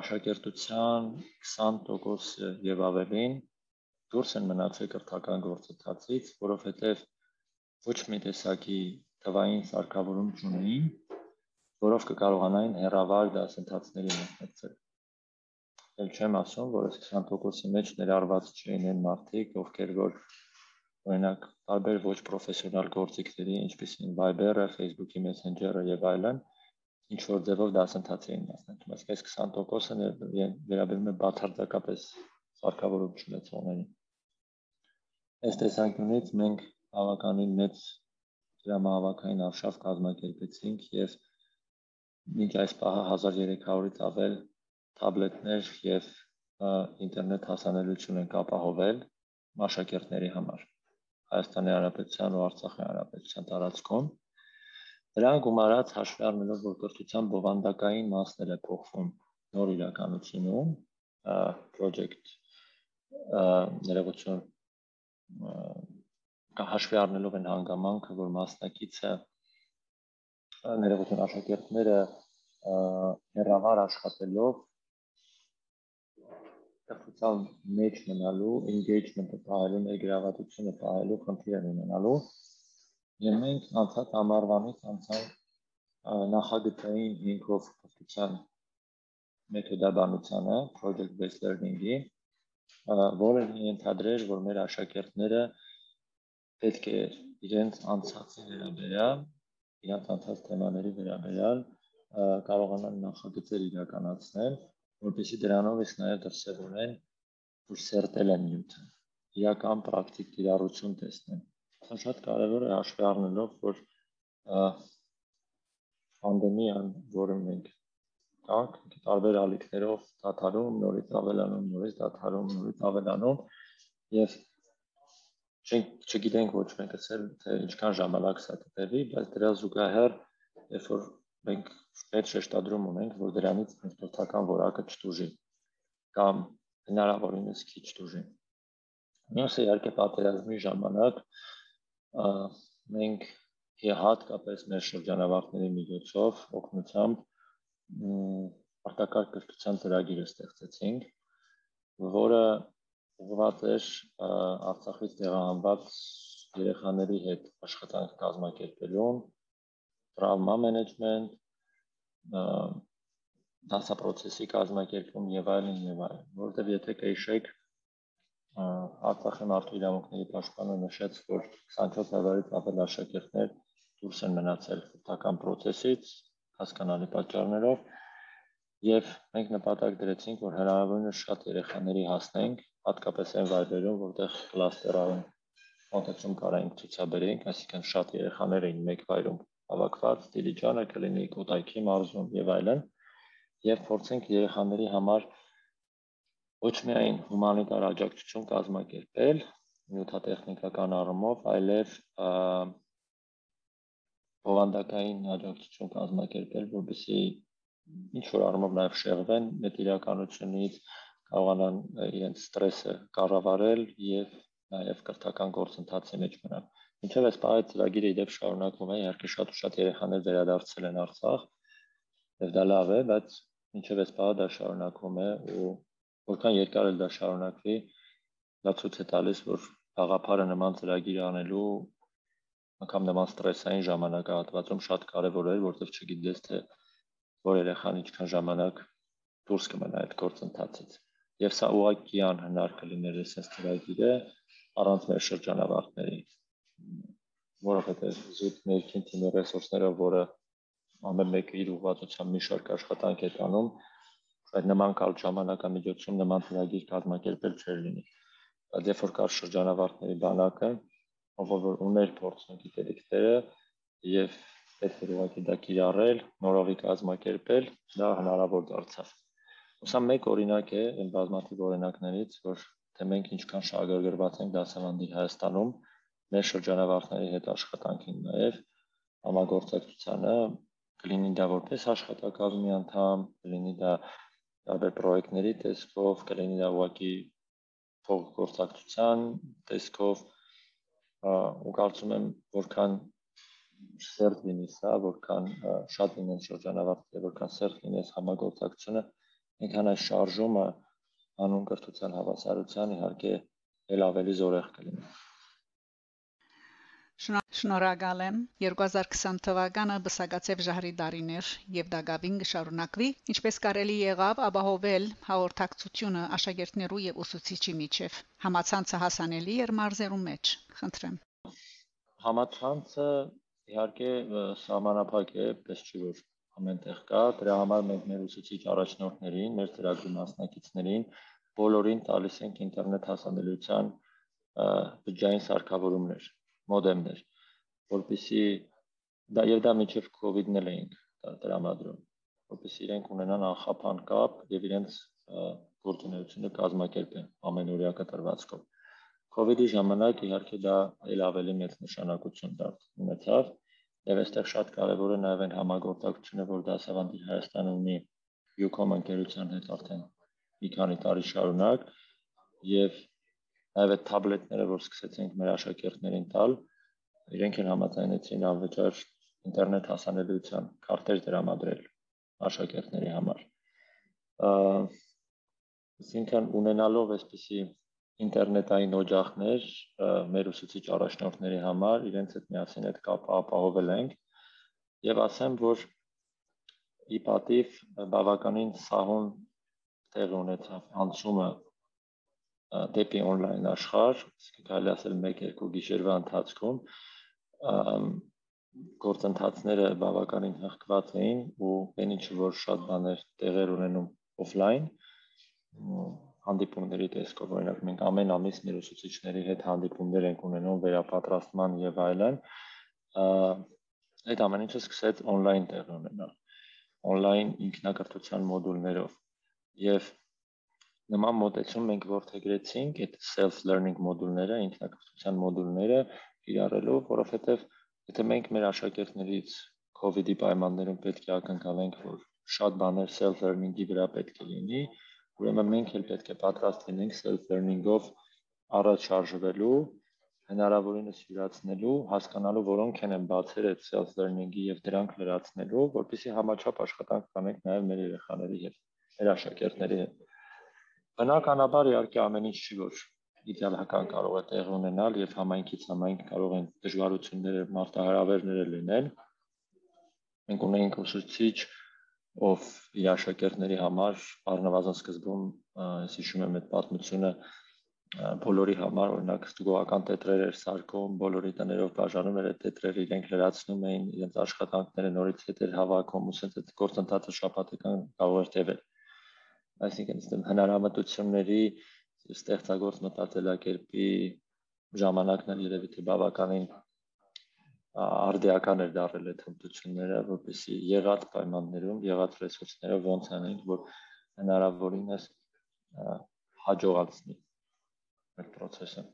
աշակերտության 20% եւ ավելին դուրս են մնացել կրթական գործընթացից, որովհետև ոչ մի տեսակի թվային սարքավորում չունեին, որով կկարողանային հերավար դասընթացների մասնակցել։ Էլ չեմ ասում, որ այս 20%-ի մեջ ներառված չէին այն մարդիկ, ովքեր որ օրինակ տարբեր ոչ պրոֆեսիոնալ գործիքների, ինչպիսին Viber-ը, Facebook-ի Messenger-ը եւ այլն, ինչ որ ձևով դասընթաց էին մասնակցում։ Այսինքն այս 20%-ը վերաբերում է բացարձակապես սարքավորում չունեցողներին։ Այս տեսանկյունից մենք բավականին մեծ դրամահավաքային արշավ կազմակերպեցինք եւ մինչ այս պահը 1300-ից ավել թաբլետներ եւ ինտերնետ հասանելիություն են ապահովել աշակերտների համար Հայաստանի Հանրապետության ու Արցախի Հանրապետության տարածքում Դրան գումարած հաշվի առնելով որ կրթության բովանդակային մասներ է փոխվում նոր իրականությունում project ներողություն հաշվի առնելով են հանգամանքը, որ մասնակիցը ներողություն աշակերտները հերավար աշխատելով տխրության մեջ մնալու, engagement-ը պահելու, ներգրավվածությունը պահելու խնդիր են ունենալու։ Եվ մենք անցած ամառվանից անցանք նախագծային հիմքով կրթության մեթոդաբանությանը, project based learning-ի, որը ենթադրեր, որ մեր աշակերտները պետք է իրենց անցածի վերաբերյալ, իրենց անցած թեմաների վերաբերյալ կարողանան նախագծեր իրականացնել, որպեսզի դրանով իսկ նաև դրսևորեն, որ սերտել են նյութը, իրական պրակտիկ կիրառություն տեսնեն։ Սա շատ կարևոր է հաշվի առնելով, որ պանդեմիան, որը մենք տանք, տարբեր ալիքներով դադարում, նորից ավելանում, նորից դադարում, նորից ավելանում եւ չենք չգիտենք ոչ մեկս էլ թե ինչքան ժամանակ սա կտևի, բայց դրա զուգահեռ երբ որ մենք պետք շեշտադրում ունենք, որ դրանից տրանսպորտական որակը չտուժի կամ հնարավորինս քիչ տուժի։ Մյուսը իհարկե պատերազմի ժամանակ մենք հատկապես մեր շրջանավարտների միջոցով օգնությամբ արտակարգ կրթության ծրագիրը ստեղծեցինք, որը ուղղված էր Արցախից տեղահանված երեխաների հետ աշխատանք կազմակերպելուն, տրավմա մենեջմենտ, դասապրոցեսի կազմակերպում եւ այլն եւ այլն, որովհետեւ եթե կհիշեք Արցախի մարդու իրավունքների պաշտպանը նշեց, որ 24 հազարից ավել աշակերտներ դուրս են մնացել խորհրդական process-ից հասկանալի պատճառներով եւ մենք նպատակ դրեցինք, որ հնարավորինս շատ երեխաների հասնենք, հատկապես այն վայրերում, որտեղ կլաստերային մոտեցում կարայինք ցուցաբերենք, այսինքն շատ երեխաներ էին մեկ վայրում հավաքված Դիլիջանը կլինի Կոտայքի մարզում եւ այլն եւ փորձենք երեխաների համար ոչ միայն հումանիտար աջակցություն կազմակերպել նյութատեխնիկական առումով, այլև բովանդակային աջակցություն կազմակերպել, որովհետեւ ինչ որ առումով նաև շեղվեն այդ իրականությունից, կարողանան իրենց ստրեսը կառավարել եւ նաև կրթական գործընթացի մեջ մնալ։ Ինչեւ այս պահի ծրագիրը իդեպ շարունակվում է, իհարկե շատ ու շատ երեխաներ վերադարձել են Արցախ, եւ դա լավ է, բայց ինչեւ այս պահը դա շարունակվում է ու որքան երկար էլ դա շարունակվի, դա ցույց է տալիս, որ խաղապարը նման ծրագիր անելու անգամ նման ստրեսային ժամանակահատվածում շատ կարևոր էր, որովհետև չգիտես թե որ երեխան ինչքան ժամանակ դուրս կմնա այդ գործընթացից։ Եվ սա ուղղակի անհնար կլիներ այսպես ծրագիրը առանց մեր շրջանավարտների որովհետև զուտ ներքին թիմի ռեսուրսները, որը ամեն մեկը իր ուղղվածությամբ մի շարք աշխատանք է տանում, այդ նման կալ ժամանակամիջոցում նման ծրագիր կազմակերպել չէր լինի։ Բայց երբ որ կար շրջանավարտների բանակը, ով որ ուներ փորձն գիտելիքները եւ պետք էր ուղղակի դա կիրառել, նորովի կազմակերպել, դա հնարավոր դարձավ։ Ուսա մեկ օրինակ է այն բազմաթիվ օրինակներից, որ թե մենք ինչքան շահագրգռված ենք դասավանդի Հայաստանում, մեր շրջանավարտների հետ աշխատանքին նաև համագործակցությանը կլինի դա որպես աշխատակազմի անդամ, կլինի դա տարբեր պրոյեկտների տեսքով, կլինի դա ուղղակի փոխգործակցության տեսքով ու կարծում եմ որքան սերտ լինի սա, որքան շատ լինեն շրջանավարտները, որքան սերտ լինի այս համագործակցությունը, այնքան այս շարժումը անուն կրթության հավասարության իհարկե ել ավելի զորեղ կլինի։ Շնորհակալ եմ. 2020 թվականը բսակացավ ժահրի դարիներ եւ դա գավին կշարունակվի ինչպես կարելի եղավ ապահովել հաղորդակցությունը աշակերտներու եւ ուսուցիչի միջև համացանցը հասանելի էր մարզերու մեջ խնդրեմ համացանցը իհարկե սահմանափակ է պես չի որ ամենտեղ կա դրա համար մենք մեր ուսուցիչ առաջնորդներին մեր ծրագրի մասնակիցներին բոլորին տալիս ենք ինտերնետ հասանելիության բջջային սարքավորումներ մոդեմներ, որպեսի դա եւ դա միջև COVID-ն էլ էինք տրամադրում, որպեսի իրենք ունենան անխափան կապ եւ իրենց գործունեությունը կազմակերպեն ամենօրյա կտրվածքով։ COVID-ի ժամանակ իհարկե դա ել ավելի մեծ նշանակություն ունեցավ եւ այստեղ շատ կարեւոր է նաեւ այն համագործակցությունը, որ դասավանդի Հայաստանը ունի Ucom ընկերության հետ արդեն մի քանի տարի շարունակ եւ Նաև այդ թաբլետները, որ սկսեցինք մեր աշակերտներին տալ, իրենք են համաձայնեցին անվճար ինտերնետ հասանելիության կարտեր դրամադրել աշակերտների համար։ Այսինքն ունենալով այսպիսի ինտերնետային օջախներ մեր ուսուցիչ առաջնորդների համար իրենց հետ միասին այդ կապը ապահովել ենք եւ ասեմ որ ի պատիվ բավականին սահուն տեղ ունեցավ անցումը դեպի on-line աշխարհ, իսկ կարելի ասել 1-2 գիշերվա ընթացքում գործընթացները բավականին հղկված էին ու այն ինչը որ շատ բաներ տեղեր ունենում օֆլայն հանդիպումների տեսքով օրինակ մենք ամեն ամիս մեր ուսուցիչների հետ հանդիպումներ ենք ունենում վերապատրաստման եւ այլն այդ ամեն ինչը սկսեց on-line տեղ ունենալ on-line ինքնակրթության մոդուլներով եւ նման մոտեցում մենք ворթեգրեցինք այդ self learning մոդուլները, ինքնակրթության մոդուլները իրարելով, որովհետև եթե մենք մեր աշակերտներից COVID-ի պայմաններում պետք է ակնկալենք, որ շատ բաներ self learning-ի վրա պետք է լինի, ուրեմն մենք էլ պետք է պատրաստ լինենք self learning-ով առաջ շարժվելու, հնարավորինս հյուրացնելու, հասկանալու, որոնք են են բացեր այդ self learning-ի եւ դրանք լրացնելու, որպեսզի համաչափ աշխատանք կանենք նաեւ մեր երեխաների հետ, մեր աշակերտների հետ։ Բնականաբար իհարկե ամեն ինչ չի որ իդեալական կարող է տեղ ունենալ եւ համայնքից համայնք կարող են դժվարությունները, մարտահրավերները լինել։ Մենք ունենք ուսուցիչ, ով իր աշակերտների համար առնվազն սկզբում, ես հիշում եմ այդ պատմությունը, բոլորի համար օրինակ ստուգողական տետրեր էր սարքում, բոլորի տներով բաժանում էր այդ տետրերը, իրենք լրացնում էին իրենց աշխատանքները, նորից հետ էր հավաքում, ու ասենց այդ գործընթացը շաբաթական կարող էր տևել։ Այսինքն, ըստ հնարամտությունների ստեղծագործ մտածելակերպի ժամանակն էլ երևի թե բավականին արդիական էր դարել այդ հմտությունները, որպեսզի եղած պայմաններում, եղած ռեսուրսներով ոնց անենք, որ հնարավորինս հաջողացնի այդ process-ը։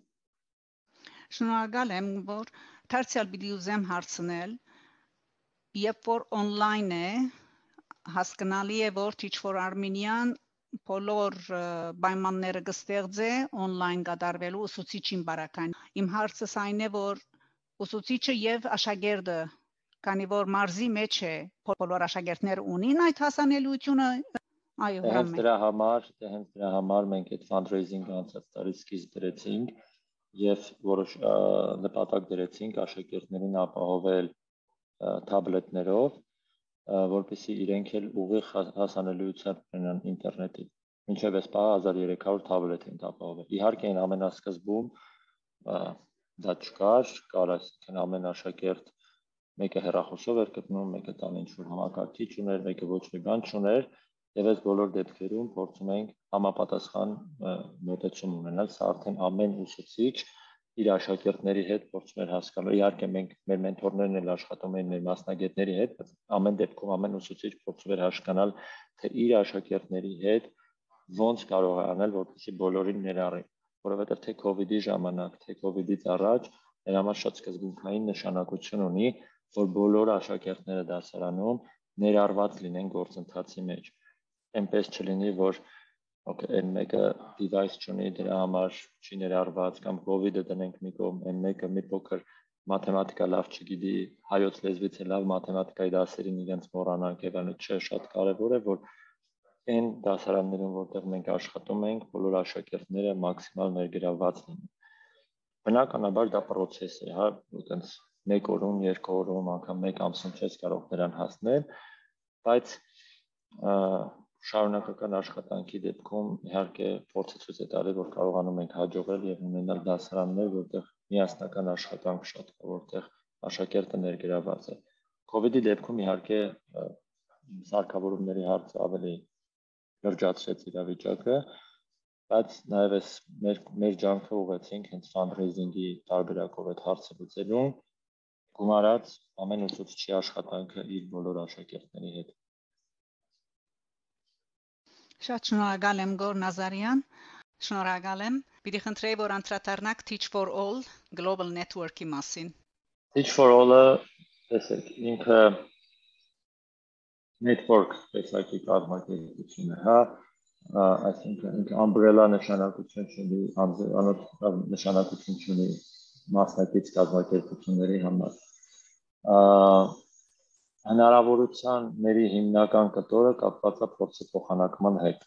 Շնորհակալ եմ, որ դարձյալ պիտի ուզեմ հարցնել, երբ որ on-line է, հասկանալի է, որ Teach for Armenian բոլոր պայմանները կստեղծե on-line կատարվելու ուսուցիչին բարակային։ Իմ հարցս այն է, որ ուսուցիչը եւ աշակերտը քանի որ մարզի մեջ է բոլոր աշակերտները ունին այդ հասանելիությունը այո հենց դրա համար հենց դրա համար մենք այդ fundraising-ը անցած տարի սկիզբ դրեցինք եւ որոշ նպատակ դրեցինք աշակերտներին ապահովել թաբլետներով որպեսզի իրենք էլ ուղիղ հասանելիություն ունենան ինտերնետի։ Մինչև այս պահը 1300 թաբլետ են ապահովել։ Իհարկե այն ամենասկզբում դա չկար, կար այսինքն ամեն աշակերտ մեկը հեռախոսով էր գտնում, մեկը տան ինչ որ համակարգիչ ուներ, մեկը ոչ մի բան չուներ, եւ այս բոլոր դեպքերում փորձում ենք համապատասխան մոտեցում ունենալ, սա արդեն ամեն ուսուցիչ իր աշակերտների հետ փորձում էր հասկանալ։ Իհարկե մենք մեր մենթորներն էլ աշխատում էին մեր մասնագետների հետ, բայց ամեն դեպքում ամեն ուսուցիչ փորձում էր հասկանալ, թե իր աշակերտների հետ ոնց կարող է անել, որպեսզի բոլորին ներառի, որովհետև թե իդի ժամանակ, թե իդից առաջ դրա համար շատ սկզբունքային նշանակություն ունի, որ բոլոր աշակերտները դասարանում ներառված լինեն գործընթացի մեջ։ Էնպես չլինի, որ Okay, այն մեկը device չունի, դրա համար չի ներառված կամ COVID-ը դնենք մի կողմ, այն մեկը մի փոքր մաթեմատիկա լավ չգիտի, հայոց լեզվից է լավ մաթեմատիկայի դասերին իրենց մոռանանք եւ այլն, չէ, շատ կարեւոր է, որ այն դասարաններում, որտեղ մենք աշխատում ենք, բոլոր աշակերտները մաքսիմալ ներգրավված լինեն։ Բնականաբար դա process է, հա, այտենց մեկ օրում, երկու օրում, անգամ մեկ ամսում չես կարող դրան հասնել, բայց շարունակական աշխատանքի դեպքում իհարկե փորձը ցույց է տալի, որ կարողանում ենք հաջողել եւ ունենալ դասարաններ, որտեղ միասնական աշխատանք շատ կա, որտեղ աշակերտը ներգրաված է։ COVID-ի դեպքում իհարկե սարքավորումների հարցը ավելի լրջացրեց իրավիճակը, բայց նաև էս մեր մեր ջանքը ուղեցինք հենց fundraising-ի տարբերակով այդ հարցը լուծելուն գումարած ամեն ուսուցչի աշխատանքը իր բոլոր աշակերտների հետ Շատ շնորհակալ եմ Գոր Նազարյան։ Շնորհակալ եմ։ Պիտի խնդրեի, որ անդրադառնաք Teach for All Global Network-ի մասին։ Teach for All-ը, տեսեք, ինքը network տեսակի կազմակերպություն է, հա, այսինքն ինքը umbrella նշանակություն ունի, անոթ նշանակություն ունի մասնակից կազմակերպությունների համար հնարավորության մերի հիմնական կտորը կապված է փորձի փոխանակման հետ։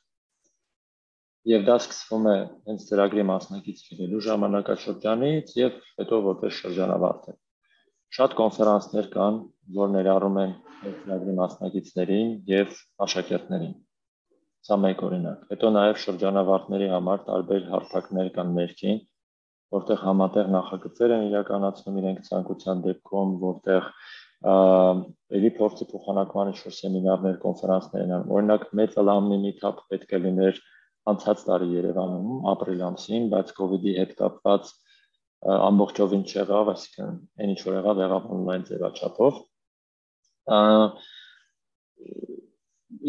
Եվ դա սկսվում է հենց ծրագրի մասնակից լինելու ժամանակաշրջանից եւ հետո որպես շրջանավարտ։ Շատ կոնֆերանսներ կան, որ ներառում են ծրագրի մասնակիցներին եւ աշակերտներին։ Սա մեկ օրինակ։ Հետո նաև շրջանավարտների համար տարբեր հարթակներ կան ներքին, որտեղ համատեղ նախագծեր են իրականացնում իրենք ցանկության դեպքում, որտեղ էլի փորձի փոխանակման ինչ-որ սեմինարներ, կոնֆերանսներ են, օրինակ մեծ alumni meetup պետք է լիներ անցած տարի Երևանում ապրիլ ամսին, բայց իդի հետ կապված ամբողջովին չեղավ, այսինքն այն ինչ որ եղավ, եղավ on-line ձևաչափով։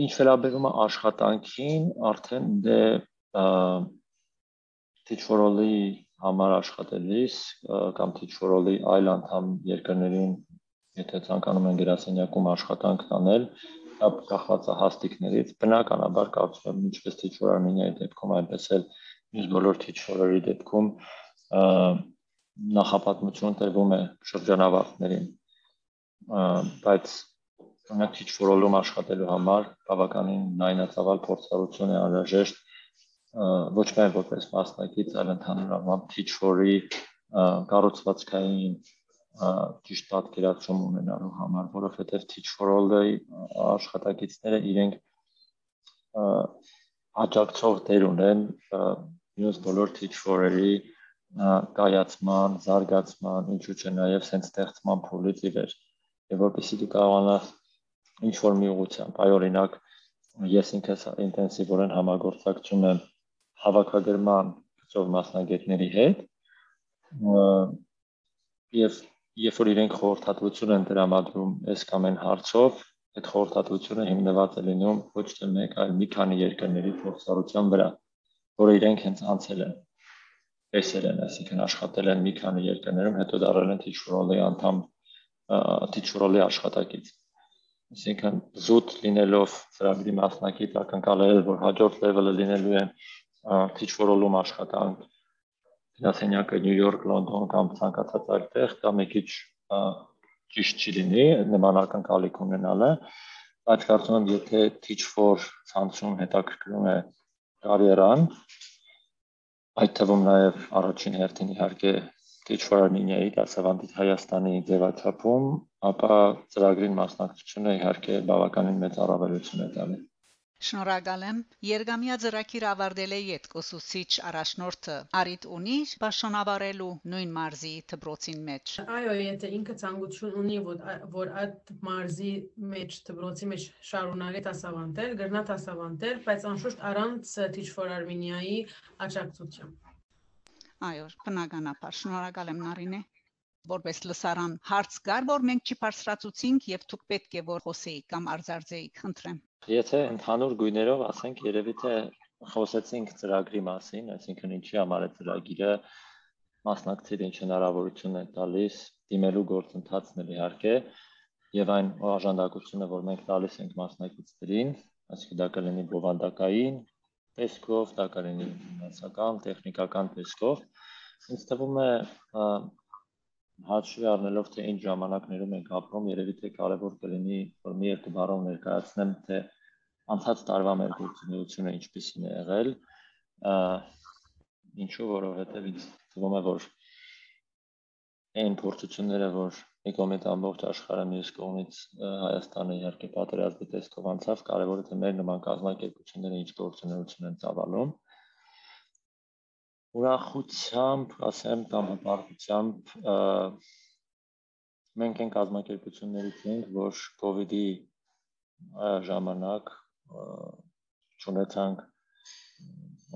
Ինչ վերաբերում է աշխատանքին, արդեն դե All-ի համար աշխատելիս կամ All-ի այլ անդամ երկրներին եթե ցանկանում են գրասենյակում աշխատանք տանել, դա կախված է հաստիկներից։ Բնականաբար կարծում եմ ինչպես teacher armenia-ի դեպքում, այնպես էլ մյուս բոլոր teacher-երի դեպքում նախապատմություն տրվում է շրջանավարտներին։ Բայց օրինակ teacher-ում աշխատելու համար բավականին նայնածավալ փորձառություն է անհրաժեշտ ոչ միայն որպես մասնակից, այլ ընդհանուր առմամբ teacher-ի կառուցվածքային ճիշտ պատկերացում ունենալու համար, որովհետև teach for all-ի աշխատակիցները իրենք աջակցող դեր ունեն մյուս բոլոր teach for-երի կայացման, զարգացման, ինչու՞ չէ նաև sense ստեղծման փուլից ի վեր։ Եվ որպեսզի դու կարողանաս ինչ որ մի ուղղությամբ, այ օրինակ ես ինքս ինտենսիվորեն համագործակցում եմ հավաքագրման գծով մասնագետների հետ եւ երբ որ իրենք խորհրդատվություն են տրամադրում այս կամ այն հարցով, այդ խորհրդատվությունը հիմնված է լինում ոչ թե մեկ, այլ մի քանի երկրների փորձառության վրա, որը իրենք հենց անցել են տեսել են, այսինքն աշխատել են մի քանի երկրներում, հետո դառել են teacher-ի անդամ, teacher-ի աշխատակից։ Այսինքն զուտ լինելով ծրագրի մասնակից ակնկալել, որ հաջորդ level-ը լինելու է teacher-ում աշխատանք գրասենյակը Նյու Յորք, Լոնդոն կամ ցանկացած այլ տեղ, դա մի քիչ ճիշտ չի լինի նմանական կալիք ունենալը, բայց կարծում եմ, եթե Teach for ցանցում հետաքրքրում է կարիերան, այդ թվում նաև առաջին հերթին իհարկե Teach for Armenia-ի դասավանդի Հայաստանի ձևաչափում, ապա ծրագրին մասնակցությունը իհարկե բավականին մեծ առավելություն է տալի։ Շնորհակալ եմ։ Երգամիա ծրագիր ավարտել է յետկոսուցիչ առաջնորդը Արիտ ունի բաշոնաբարելու նույն մարզի դբրոցին մեջ։ Այո, եթե ինքը ցանկություն ունի, որ որ այդ մարզի մեջ դբրոցի մեջ շարունակի դասավանդել, գրնա դասավանդել, բայց անշուշտ առանց Teach for Armenia-ի աջակցությամբ։ Այո, բնականաբար շնորհակալ եմ Նարինե որպես լսարան հարց կար, որ մենք չբարձրացուցինք եւ դուք պետք է որ խոսեիք կամ արձարծեիք, խնդրեմ։ Եթե ընդհանուր գույներով ասենք, երևի թե խոսեցինք ծրագրի մասին, այսինքն ինչի համար է ծրագիրը մասնակցել ինչ հնարավորություն է տալիս դիմելու գործընթացն էլ իհարկե եւ այն օժանդակությունը, որ մենք տալիս ենք մասնակիցներին, այսինքն դա կլինի բովանդակային տեսքով, դա կլինի ֆինանսական, տեխնիկական տեսքով։ Ինձ թվում է հաշվի առնելով թե ինչ ժամանակներում ենք ապրում, երևի թե կարևոր կլինի որ մի երկու բառով ներկայացնեմ, թե անցած տարվա մեր գործունեությունը ինչպեսին է եղել, ինչու որովհետև ինձ թվում է որ այն փորձությունները, որ մի կողմից ամբողջ աշխարհը մյուս կողմից Հայաստանը իհարկե պատերազմի տեսքով անցավ, կարևոր է թե մեր նման կազմակերպությունները ինչ գործունեություն են ծավալում ուրախությամբ, ասեմ կամ հպարտությամբ մենք այն կազմակերպություններից ենք, որ իդի ժամանակ ճանաչանք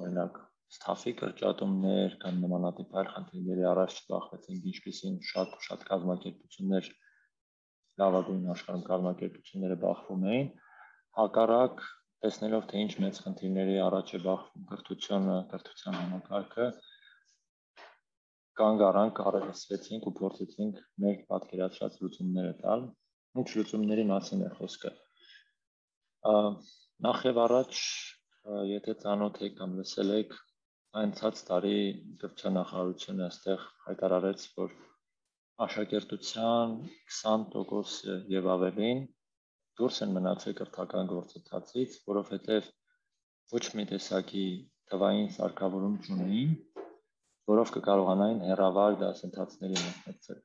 օրինակ ստաֆի կրճատումներ կամ նմանատիպ այլ խնդիրների առաջ չբախվեցինք, ինչպեսին շատ շատ կազմակերպություններ լավագույն աշխարհում կազմակերպությունները բախվում էին, հակառակ տեսնելով թե ինչ մեծ խնդիրների առաջ է բախվում կրթությունը, կրթության համակարգը, կանգ առանք, արեցվեցինք ու փորձեցինք մեր պատկերացրած լուծումները տալ։ Ինչ լուծումների մասին է խոսքը։ Նախ եւ առաջ, եթե ծանոթ եք կամ լսել եք, անցած տարի կրթչանախարարությունը այստեղ հայտարարեց, որ աշակերտության 20% եւ ավելին դուրս են մնացել կրթական գործընթացից, որովհետև ոչ մի տեսակի թվային սարքավորում չունեին, որով կկարողանային հերավար դասընթացների մասնակցել։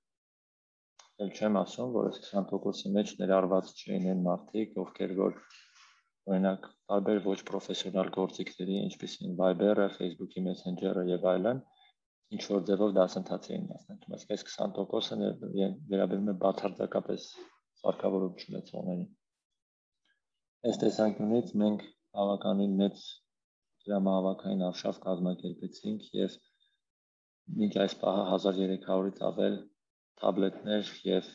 Էլ չեմ ասում, որ այս 20%-ի մեջ ներառված չէին այն մարդիկ, ովքեր որ օրինակ տարբեր ոչ պրոֆեսիոնալ գործիքների, ինչպիսին Viber-ը, Facebook-ի Messenger-ը եւ այլն, ինչ որ ձևով դասընթաց էին մասնակցում։ Այսինքն այս 20%-ը վերաբերում է բացարձակապես սարքավորում չունեցողներին։ Այս տեսանկյունից մենք բավականին մեծ դրամահավաքային արշավ կազմակերպեցինք եւ մինչ այս պահը 1300-ից ավել թաբլետներ եւ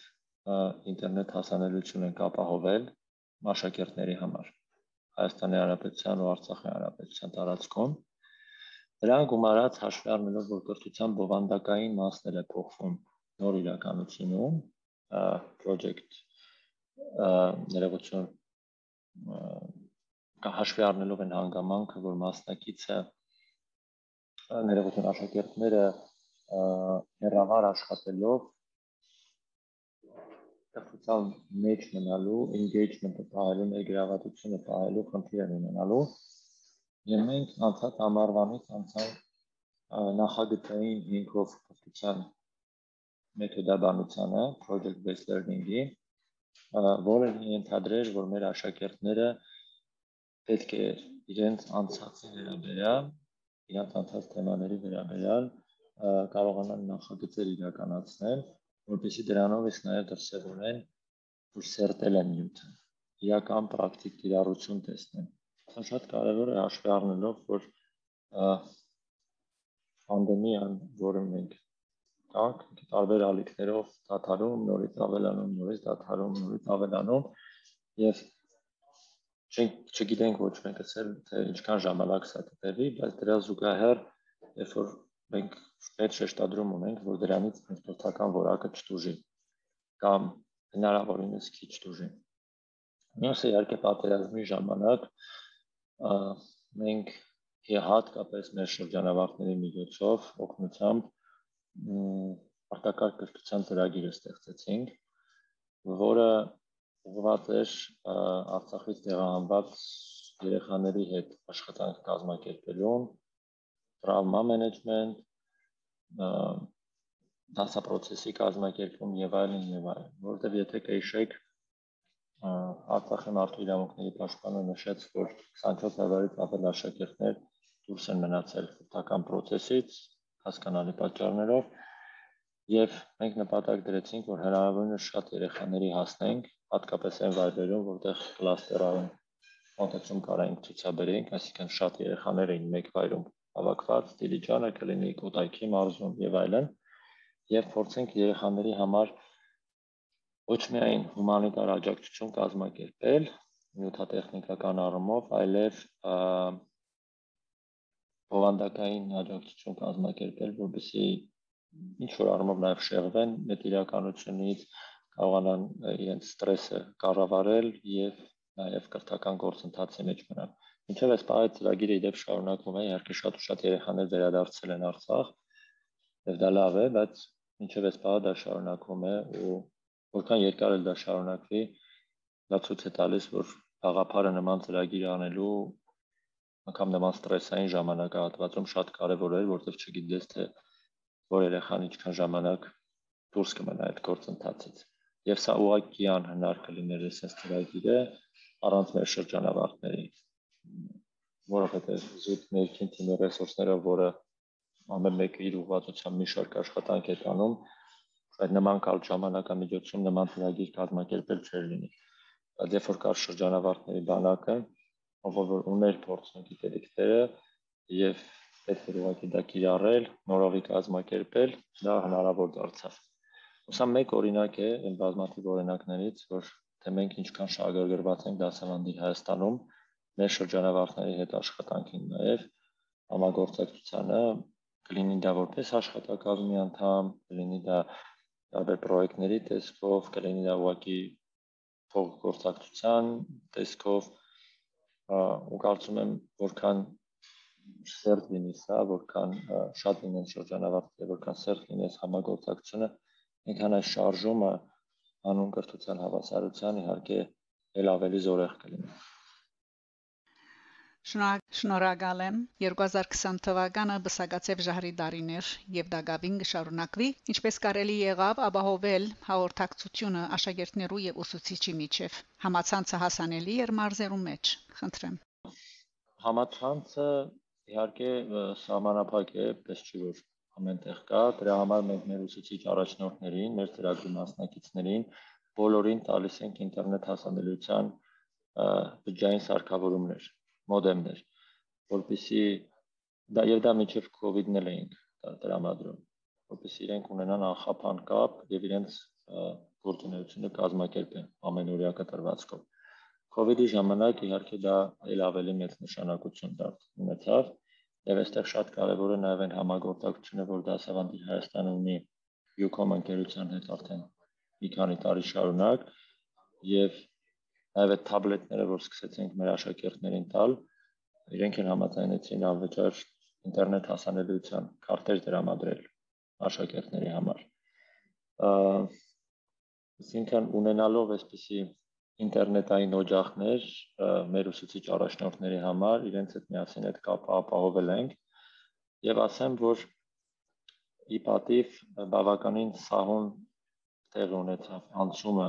ինտերնետ հասանելիություն ենք ապահովել աշակերտների համար Հայաստանի Հանրապետության ու Արցախի Հանրապետության տարածքում Դրան գումարած հաշվի առնելով որ կրթության բովանդակային մասն է փոխվում նոր իրականությունում project ներողություն հաշվի առնելով են հանգամանքը, որ մասնակիցը ներողություն աշակերտները հերավար աշխատելով տխրության մեջ մնալու, engagement-ը պահելու, ներգրավվածությունը պահելու խնդիր են ունենալու։ Եվ մենք անցած ամառվանից անցանք նախագծային ինքով կրթության մեթոդաբանությանը, project based learning-ի, որը ենթադրեր, որ մեր աշակերտները պետք է իրենց անցածի վերաբերյալ, իրենց անցած թեմաների վերաբերյալ կարողանան նախագծեր իրականացնել որպեսզի դրանով իսկ նաև դրսևորեն, որ սերտել են նյութը, իրական պրակտիկ կիրառություն տեսնեն։ Սա շատ կարևոր է հաշվի առնելով, որ պանդեմիան, որը մենք տանք, տարբեր ալիքներով դադարում, նորից ավելանում, նորից դադարում, նորից ավելանում չենք չգիտենք ոչ մեկս էլ թե ինչքան ժամանակ սա կտևի, բայց դրա զուգահեռ երբ որ մենք պետք շեշտադրում ունենք, որ դրանից ինստիտուտական որակը չտուժի կամ հնարավորինս քիչ տուժի։ Մյուսը իհարկե պատերազմի ժամանակ մենք հատկապես մեր շրջանավարտների միջոցով օգնությամբ արտակարգ կրթության ծրագիրը ստեղծեցինք, որը ուղղված էր Արցախից տեղահանված երեխաների հետ աշխատանք կազմակերպելուն, տրավմա մենեջմենտ, դասապրոցեսի կազմակերպում եւ այլն եւ այլն, որովհետեւ եթե կհիշեք Արցախի մարդու իրավունքների պաշտպանը նշեց, որ 24 հազարից ավել աշակերտներ դուրս են մնացել ֆուտական process-ից հասկանալի պատճառներով եւ մենք նպատակ դրեցինք, որ հնարավորինս շատ երեխաների հասնենք, հատկապես այն վայրերում, որտեղ կլաստերային մոտեցում կարային ցուցաբերենք, այսինքն շատ երեխաներ էին մեկ վայրում հավաքված Դիլիջանը կլինի Կոտայքի մարզում եւ այլն եւ փորձենք երեխաների համար ոչ միայն հումանիտար աջակցություն կազմակերպել նյութատեխնիկական առումով, այլև բովանդակային աջակցություն կազմակերպել, որովհետեւ ինչ որ առումով նաև շեղվեն այդ իրականությունից, կարողանան իրենց ստրեսը կառավարել եւ նաև կրթական գործընթացի մեջ մնալ։ Ինչև այս պահի ծրագիրը իդեպ շարունակվում է, իհարկե շատ ու շատ երեխաներ վերադարձել են Արցախ, եւ դա լավ է, բայց ինչև այս պահը դա շարունակվում է ու որքան երկար էլ դա շարունակվի, դա ցույց է տալիս, որ խաղապարը նման ծրագիր անելու անգամ նման ստրեսային ժամանակահատվածում շատ կարևոր էր, որովհետև չգիտես թե որ երեխան ինչքան ժամանակ դուրս կմնա այդ գործընթացից։ Եվ սա ուղղակի անհնար կլիներ այսպես ծրագիրը առանց մեր շրջանավարտների որովհետև զուտ ներքին թիմի ռեսուրսները, որը ամեն մեկը իր ուղղվածությամբ մի շարք աշխատանք է տանում, այդ նման կալ ժամանակամիջոցում նման ծրագիր կազմակերպել չէր լինի։ Բայց երբ որ կար շրջանավարտների բանակը, ով որ ուներ փորձն ու գիտելիքները եւ պետք էր ուղղակի դա կիրառել, նորովի կազմակերպել, դա հնարավոր դարձավ։ Ոսա մեկ օրինակ է այն բազմաթիվ օրինակներից, որ թե մենք ինչքան շահագրգռված ենք դասավանդի Հայաստանում, մեր շրջանավարտների հետ աշխատանքին նաև համագործակցությանը կլինի դա որպես աշխատակազմի անդամ, կլինի դա տարբեր պրոյեկտների տեսքով, կլինի դա ուղղակի փոխգործակցության տեսքով ու կարծում եմ որքան սերտ լինի սա, որքան շատ լինեն շրջանավարտները, որքան սերտ լինի այս համագործակցությունը, այնքան այս շարժումը անուն կրթության հավասարության իհարկե ել ավելի զորեղ կլինի։ Շնորհակալ եմ. 2020 թվականը բսակացև ժահրի դարիներ եւ դակավին կշարունակվի ինչպես կարելի եղավ ապահովել հաղորդակցությունը աշակերտներու եւ ուսուցիչի միջև համացանցը հասանելի էր մարզերու մեջ խնդրեմ համացանցը իհարկե սահմանափակ է պես չի որ ամենտեղ կա դրա համար մենք մեր ուսուցիչ առաջնորդներին մեր ծրագրի մասնակիցներին բոլորին տալիս ենք ինտերնետ հասանելիության բջջային սարքավորումներ, մոդեմներ, որpիսի դա եւ դա միջև COVID-ն էլ էինք տրամադրում, որpիսի իրենք ունենան անխափան կապ եւ իրենց գործունեությունը կազմակերպեն ամենօրյա կտրվածքով։ COVID-ի ժամանակ իհարկե դա ել ավելի մեծ նշանակություն դարձավ Եվ այստեղ շատ կարևոր է նաև այն համագործակցությունը, որ դասավանդի Հայաստանը ունի Ucom ընկերության հետ արդեն մի քանի տարի շարունակ եւ նաեւ այդ թաբլետները, որ սկսեցինք մեր աշակերտներին տալ, իրենք են համաձայնեցին անվճար ինտերնետ հասանելիության քարտեր դրամադրել աշակերտների համար։ Այսինքն ունենալով այսպիսի ինտերնետային օջախներ մեր ուսուցիչ առաջնորդների համար իրենց հետ միասին այդ կապը ապահովել ենք եւ ասեմ որ ի պատիվ բավականին սահուն տեղ ունեցավ անցումը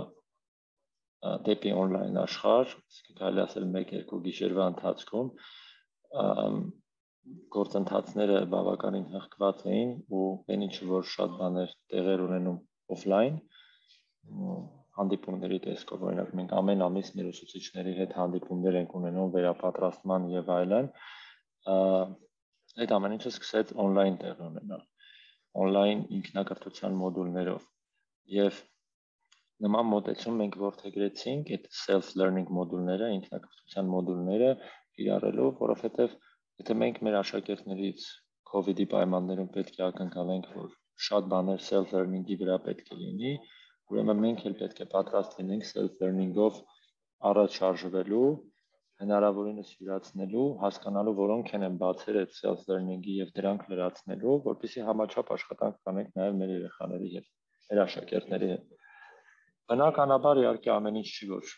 դեպի on-line աշխարհ, իսկ կարելի ասել 1-2 գիշերվա ընթացքում գործընթացները բավականին հղկված էին ու այնինչ որ շատ բաներ տեղեր ունենում offline հանդիպումների տեսքով օրինակ մենք ամեն ամիս մեր ուսուցիչների հետ հանդիպումներ ենք ունենում վերապատրաստման եւ այլն այդ ամեն ինչը սկսեց on-line տեղ ունենալ on-line ինքնակրթության մոդուլներով եւ նման մոտեցում մենք ворթեգրեցինք այդ self learning մոդուլները, ինքնակրթության մոդուլները իրարելով, որովհետև եթե մենք մեր աշակերտներից COVID-ի պայմաններում պետք է ակնկալենք, որ շատ բաներ self learning-ի վրա պետք է լինի, ուրեմն մենք էլ պետք է պատրաստ լինենք self learning-ով առաջ շարժվելու, հնարավորինս յուրացնելու, հասկանալու, որոնք են բացեր այդ self learning-ի եւ դրանք լրացնելու, որպեսզի համաչափ աշխատանք կանենք նաեւ մեր երեխաների հետ, մեր աշակերտների հետ։ Բնականաբար իհարկե ամեն ինչ չի որ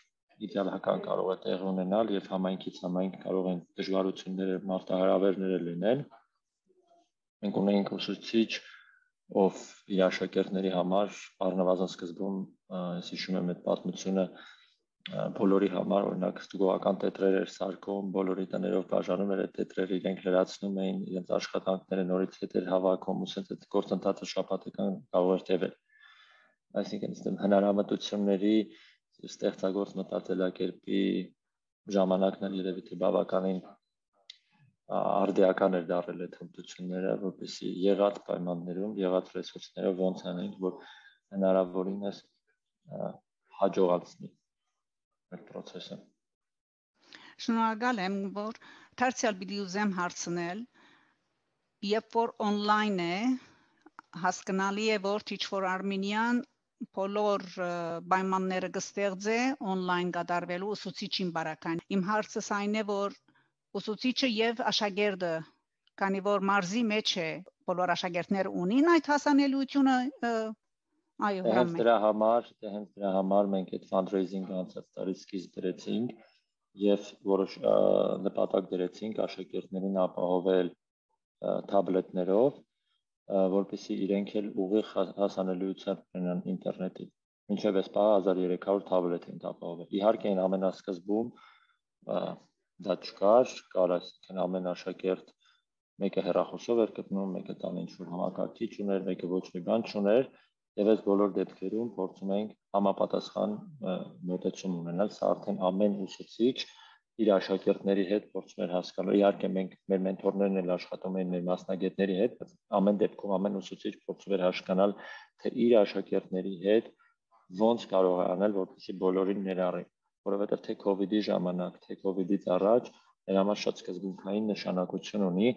իդեալական կարող է տեղ ունենալ եւ համայնքից համայնք կարող են դժվարությունները, մարտահրավերները լինել։ Մենք ունենք ուսուցիչ, ով իր աշակերտների համար առնվազն սկզբում ես հիշում եմ այդ պատմությունը բոլորի համար օրինակ ստուգողական տետրեր էր սարքում, բոլորի տներով բաժանում էր այդ տետրերը, իրենք լրացնում էին իրենց աշխատանքները նորից հետ էր հավաքում, ու ասենց այդ գործընթացը շաբաթական կարող էր տևել։ Այսինքն ըստ հնարամտությունների ստեղծագործ մտածելակերպի ժամանակն էլ երևի թե բավականին արդիական էր դարել այդ հմտությունները, որպեսզի եղած պայմաններում, եղած ռեսուրսներով ոնց անենք, որ հնարավորինս հաջողացնի այդ process-ը։ Շնորհակալ եմ, որ դարձյալ պիտի ուզեմ հարցնել, երբ որ on-line է, հասկանալի է, որ Teach for Armenian բոլոր պայմանները կստեղծե on-line կատարվելու ուսուցիչին բարակային։ Իմ հարցս այն է, որ ուսուցիչը եւ աշակերտը քանի որ մարզի մեջ է բոլոր աշակերտները ունին այդ հասանելիությունը այո հենց դրա համար հենց դրա համար մենք այդ fundraising-ը անցած տարի սկիզբ դրեցինք եւ որոշ նպատակ դրեցինք աշակերտներին ապահովել թաբլետներով որպեսզի իրենք էլ ուղիղ հասանելիություն ունենան ինտերնետի մինչև այս պահը 1300 թաբլետ են ապահովել իհարկե այն ամենասկզբում դա չկար, կար այսինքն ամեն աշակերտ մեկը հեռախոսով էր գտնում, մեկը տան ինչ որ համակարգիչ ուներ, մեկը ոչ մի բան չուներ, եւ այս բոլոր դեպքերում փորձում ենք համապատասխան մոտեցում ունենալ, սա արդեն ամեն ուսուցիչ իր աշակերտների հետ փորձում էր հասկանալ։ Իհարկե մենք մեր մենթորներն էլ աշխատում էին մեր մասնագետների հետ, բայց ամեն դեպքում ամեն ուսուցիչ փորձում էր հասկանալ, թե իր աշակերտների հետ ոնց կարող է անել, որպեսզի բոլորին ներառի որովհետև թե իդի ժամանակ, թե իդից առաջ դրա համար շատ սկզբունքային նշանակություն ունի,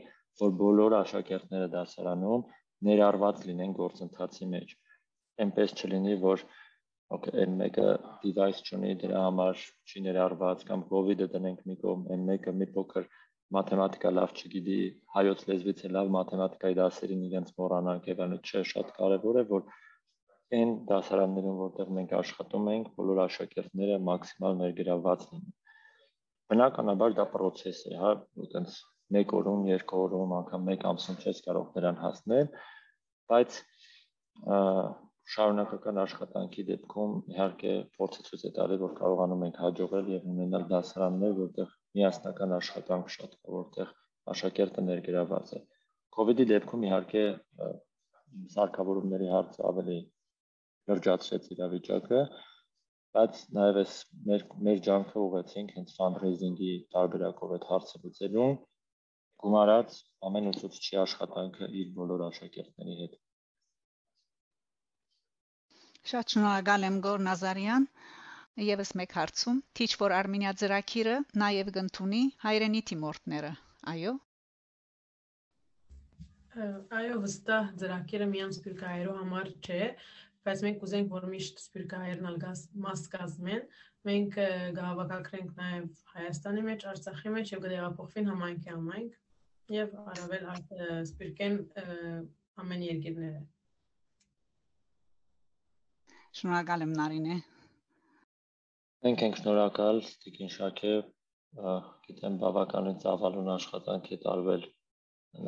որ բոլոր աշակերտները դասարանում ներառված լինեն գործընթացի մեջ։ Էնպես չլինի, որ okay, այն մեկը device չունի, դրա համար չի ներառված կամ COVID-ը դնենք մի կողմ, այն մեկը մի փոքր մաթեմատիկա լավ չգիտի, հայոց լեզվից է լավ մաթեմատիկայի դասերին իրենց մոռանանք եւ այլն, չէ, շատ կարեւոր է, որ այն դասարաններում, որտեղ մենք աշխատում ենք, բոլոր աշակերտները մաքսիմալ ներգրավված լինեն։ Բնականաբար դա process է, հա, այտենց մեկ օրում, երկու օրում, անգամ մեկ ամսում չես կարող դրան հասնել, բայց շարունակական աշխատանքի դեպքում իհարկե փորձը ցույց է տալի, որ կարողանում ենք հաջողել եւ ունենալ դասարաններ, որտեղ միասնական աշխատանք շատ կա, որտեղ աշակերտը ներգրաված է։ COVID-ի դեպքում իհարկե սարքավորումների հարցը ավելի լրջացրեց իրավիճակը, բայց նաև էս մեր մեր ջանքը ուղեցինք հենց fundraising-ի տարբերակով այդ հարցը լուծելուն, գումարած ամեն ուսուցչի աշխատանքը իր բոլոր աշակերտների հետ։ Շատ շնորհակալ եմ Գոր Նազարյան։ Եվս մեկ հարցում. Teach for Armenia ծրագիրը նաև կընդունի հայրենի թիմորտները։ Այո։ Այո, վստահ ծրագիրը միայն սպիրկայերու համար չէ, բայց մենք կուզենք, որ միշտ սպիրկահայերն ալգաս մաս կազմեն։ Մենք գահավակակրենք նաև Հայաստանի մեջ, Արցախի մեջ եւ կդեղափոխվին համայնքի համայնք եւ առավել սպիրկեն ամեն երկիրները։ Շնորհակալ եմ Նարինե։ Մենք ենք շնորհակալ Տիկին Շակե, գիտեմ բավականին ծավալուն աշխատանք է տարվել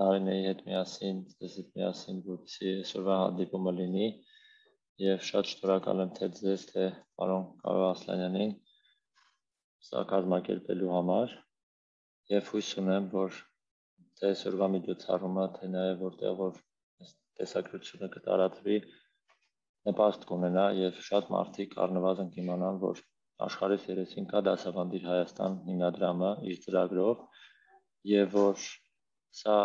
Նարինեի հետ միասին, ձեզ հետ միասին, որպեսզի այսօրվա հանդիպումը լինի եւ շատ շնորհակալ եմ թե ձեզ, թե պարոն Կարո Ասլանյանին սա կազմակերպելու համար եւ հույս ունեմ, որ թե այսօրվա միջոցառումը, թե նաեւ որտեղ որ տեսակրությունը կտարածվի, նպաստ կունենա եւ շատ մարդիկ առնվազն կիմանան, որ աշխարհի 30-ին կա դասավանդիր Հայաստան հիմնադրամը իր ծրագրով եւ որ սա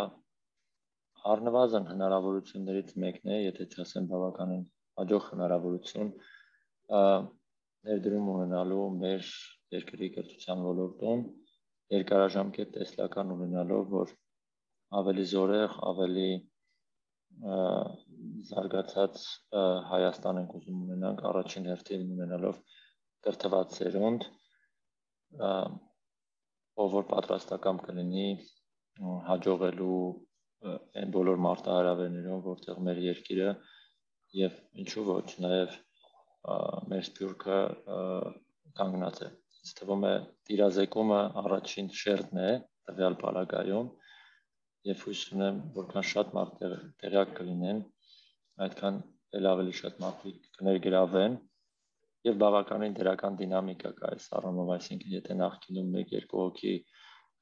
առնվազն հնարավորություններից մեկն է, եթե չասեմ բավականին հաջող հնարավորություն ներդրում ունենալու մեր երկրի կրթության ոլորտում երկարաժամկետ տեսլական ունենալով, որ ավելի զորեղ, ավելի զարգացած Հայաստան ենք ուզում ունենանք առաջին հերթին ունենալով կրթված սերունդ, ով որ պատրաստական կլինի հաջողելու այն բոլոր մարտահրավերներով, որտեղ մեր երկիրը եւ ինչու ոչ նաեւ մեր սփյուռքը կանգնած է ինձ թվում է տիրազեկումը առաջին շերտն է տվյալ բալագայում եւ հույս ունեմ որքան շատ մարդ տեղյակ կլինեն այդքան ել ավելի շատ մարդիկ կներգրավեն եւ բավականին դրական դինամիկա կա այս առումով այսինքն եթե նախկինում 1-2 հոգի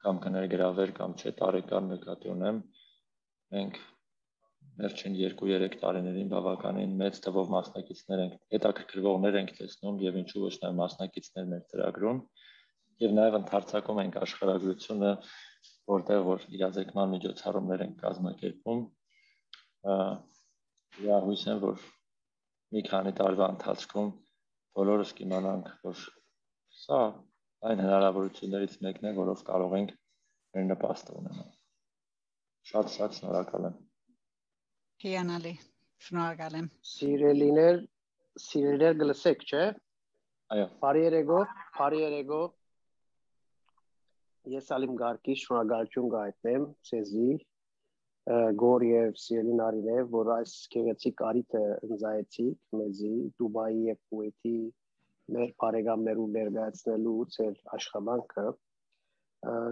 կամ կներգրավեր կամ չէ տարեկան նկատի ունեմ մենք վերջին 2-3 տարիներին բավականին մեծ թվով մասնակիցներ ենք, հետաքրքրվողներ ենք տեսնում եւ ինչու ոչ նաեւ մասնակիցներ մեր ծրագրում եւ նաեւ ընդհանրացակում ենք աշխարհագրությունը, որտեղ որ իրազեկման միջոցառումներ են կազմակերպում։ հույս եմ, որ մի քանի տարվա ընթացքում բոլորս կիմանանք, որ սա այն հնարավորություններից մեկն է, որով կարող ենք մեր նպաստը ունենալ։ Շատ-շատ շնորհակալ եմ։ Հիանալի։ Շնորհակալ եմ։ Սիրելիներ, սիրելիներ գլսեք, չէ՞։ Այո։ Բարի երեկո, բարի երեկո։ Ես ալիմ գարկի շնորհակալություն գայտնեմ ցեզի գոր եւ սիրելի նարինե, որ այս քեղեցիկ արիթը ընձայեցիք մեզի Դուբայի եւ Քուվեյթի մեր բարեկամներու ներկայացնելու ծեր աշխատանքը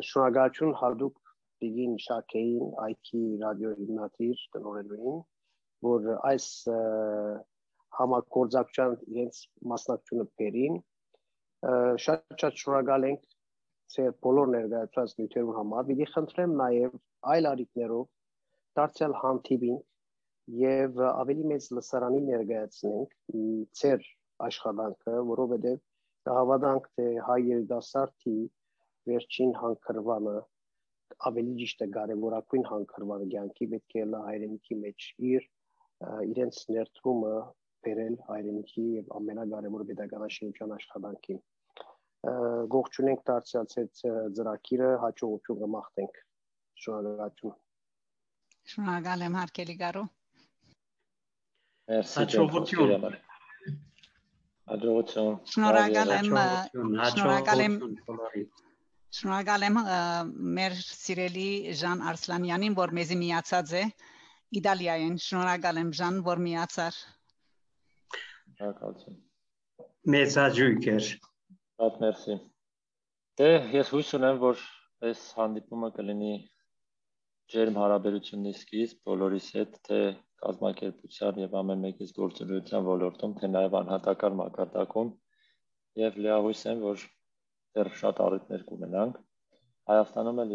շնորհակալություն հadoop Տիգին Շաքեին, IT ռադիո հիմնադիր տնօրենուին, որ այս համագործակցության իրենց մասնակցությունը բերին։ Շատ-շատ շնորհակալ ենք ծեր բոլոր ներկայացված նյութերու համար։ Պիտի խնդրեմ նաև այլ արիքներով դարձյալ հանդիպին եւ ավելի մեծ լսարանի ներկայացնենք ծեր աշխատանքը, որովհետեւ հավատանք թե հայ երիտասարդի վերջին հանգրվանը ավելի ճիշտ է կարևորակույն հանգրվան կյանքի պետք է լա հայրենիքի մեջ իր իրենց ներդրումը բերել հայրենիքի եւ ամենակարևոր pedagogical աշխատանքին գողջունենք դարձյալցեց ծրակիրը հաջողություն կմաղթենք շնորհակալություն շնորհակալ եմ հարկելի գարու հաջողություն հաջողություն շնորհակալ եմ շնորհակալ եմ Շնորհակալ եմ մեր սիրելի Ժան Արսլանյանին, որ մեզի միացած է Իտալիայեն։ Շնորհակալ եմ Ժան, որ միացար։ Շնորհակալություն։ Մեծ աջույք էր։ Շատ մերսի։ Դե ես հույս ունեմ, որ այս հանդիպումը կլինի ջերմ հարաբերությունների սկիզբ բոլորիս հետ, թե կազմակերպության եւ ամեն մեկից գործունեության ոլորտում, թե նաեւ անհատական մակարդակում եւ լիահույս եմ, որ դեռ շատ առիթներ կունենանք։ Հայաստանում էլ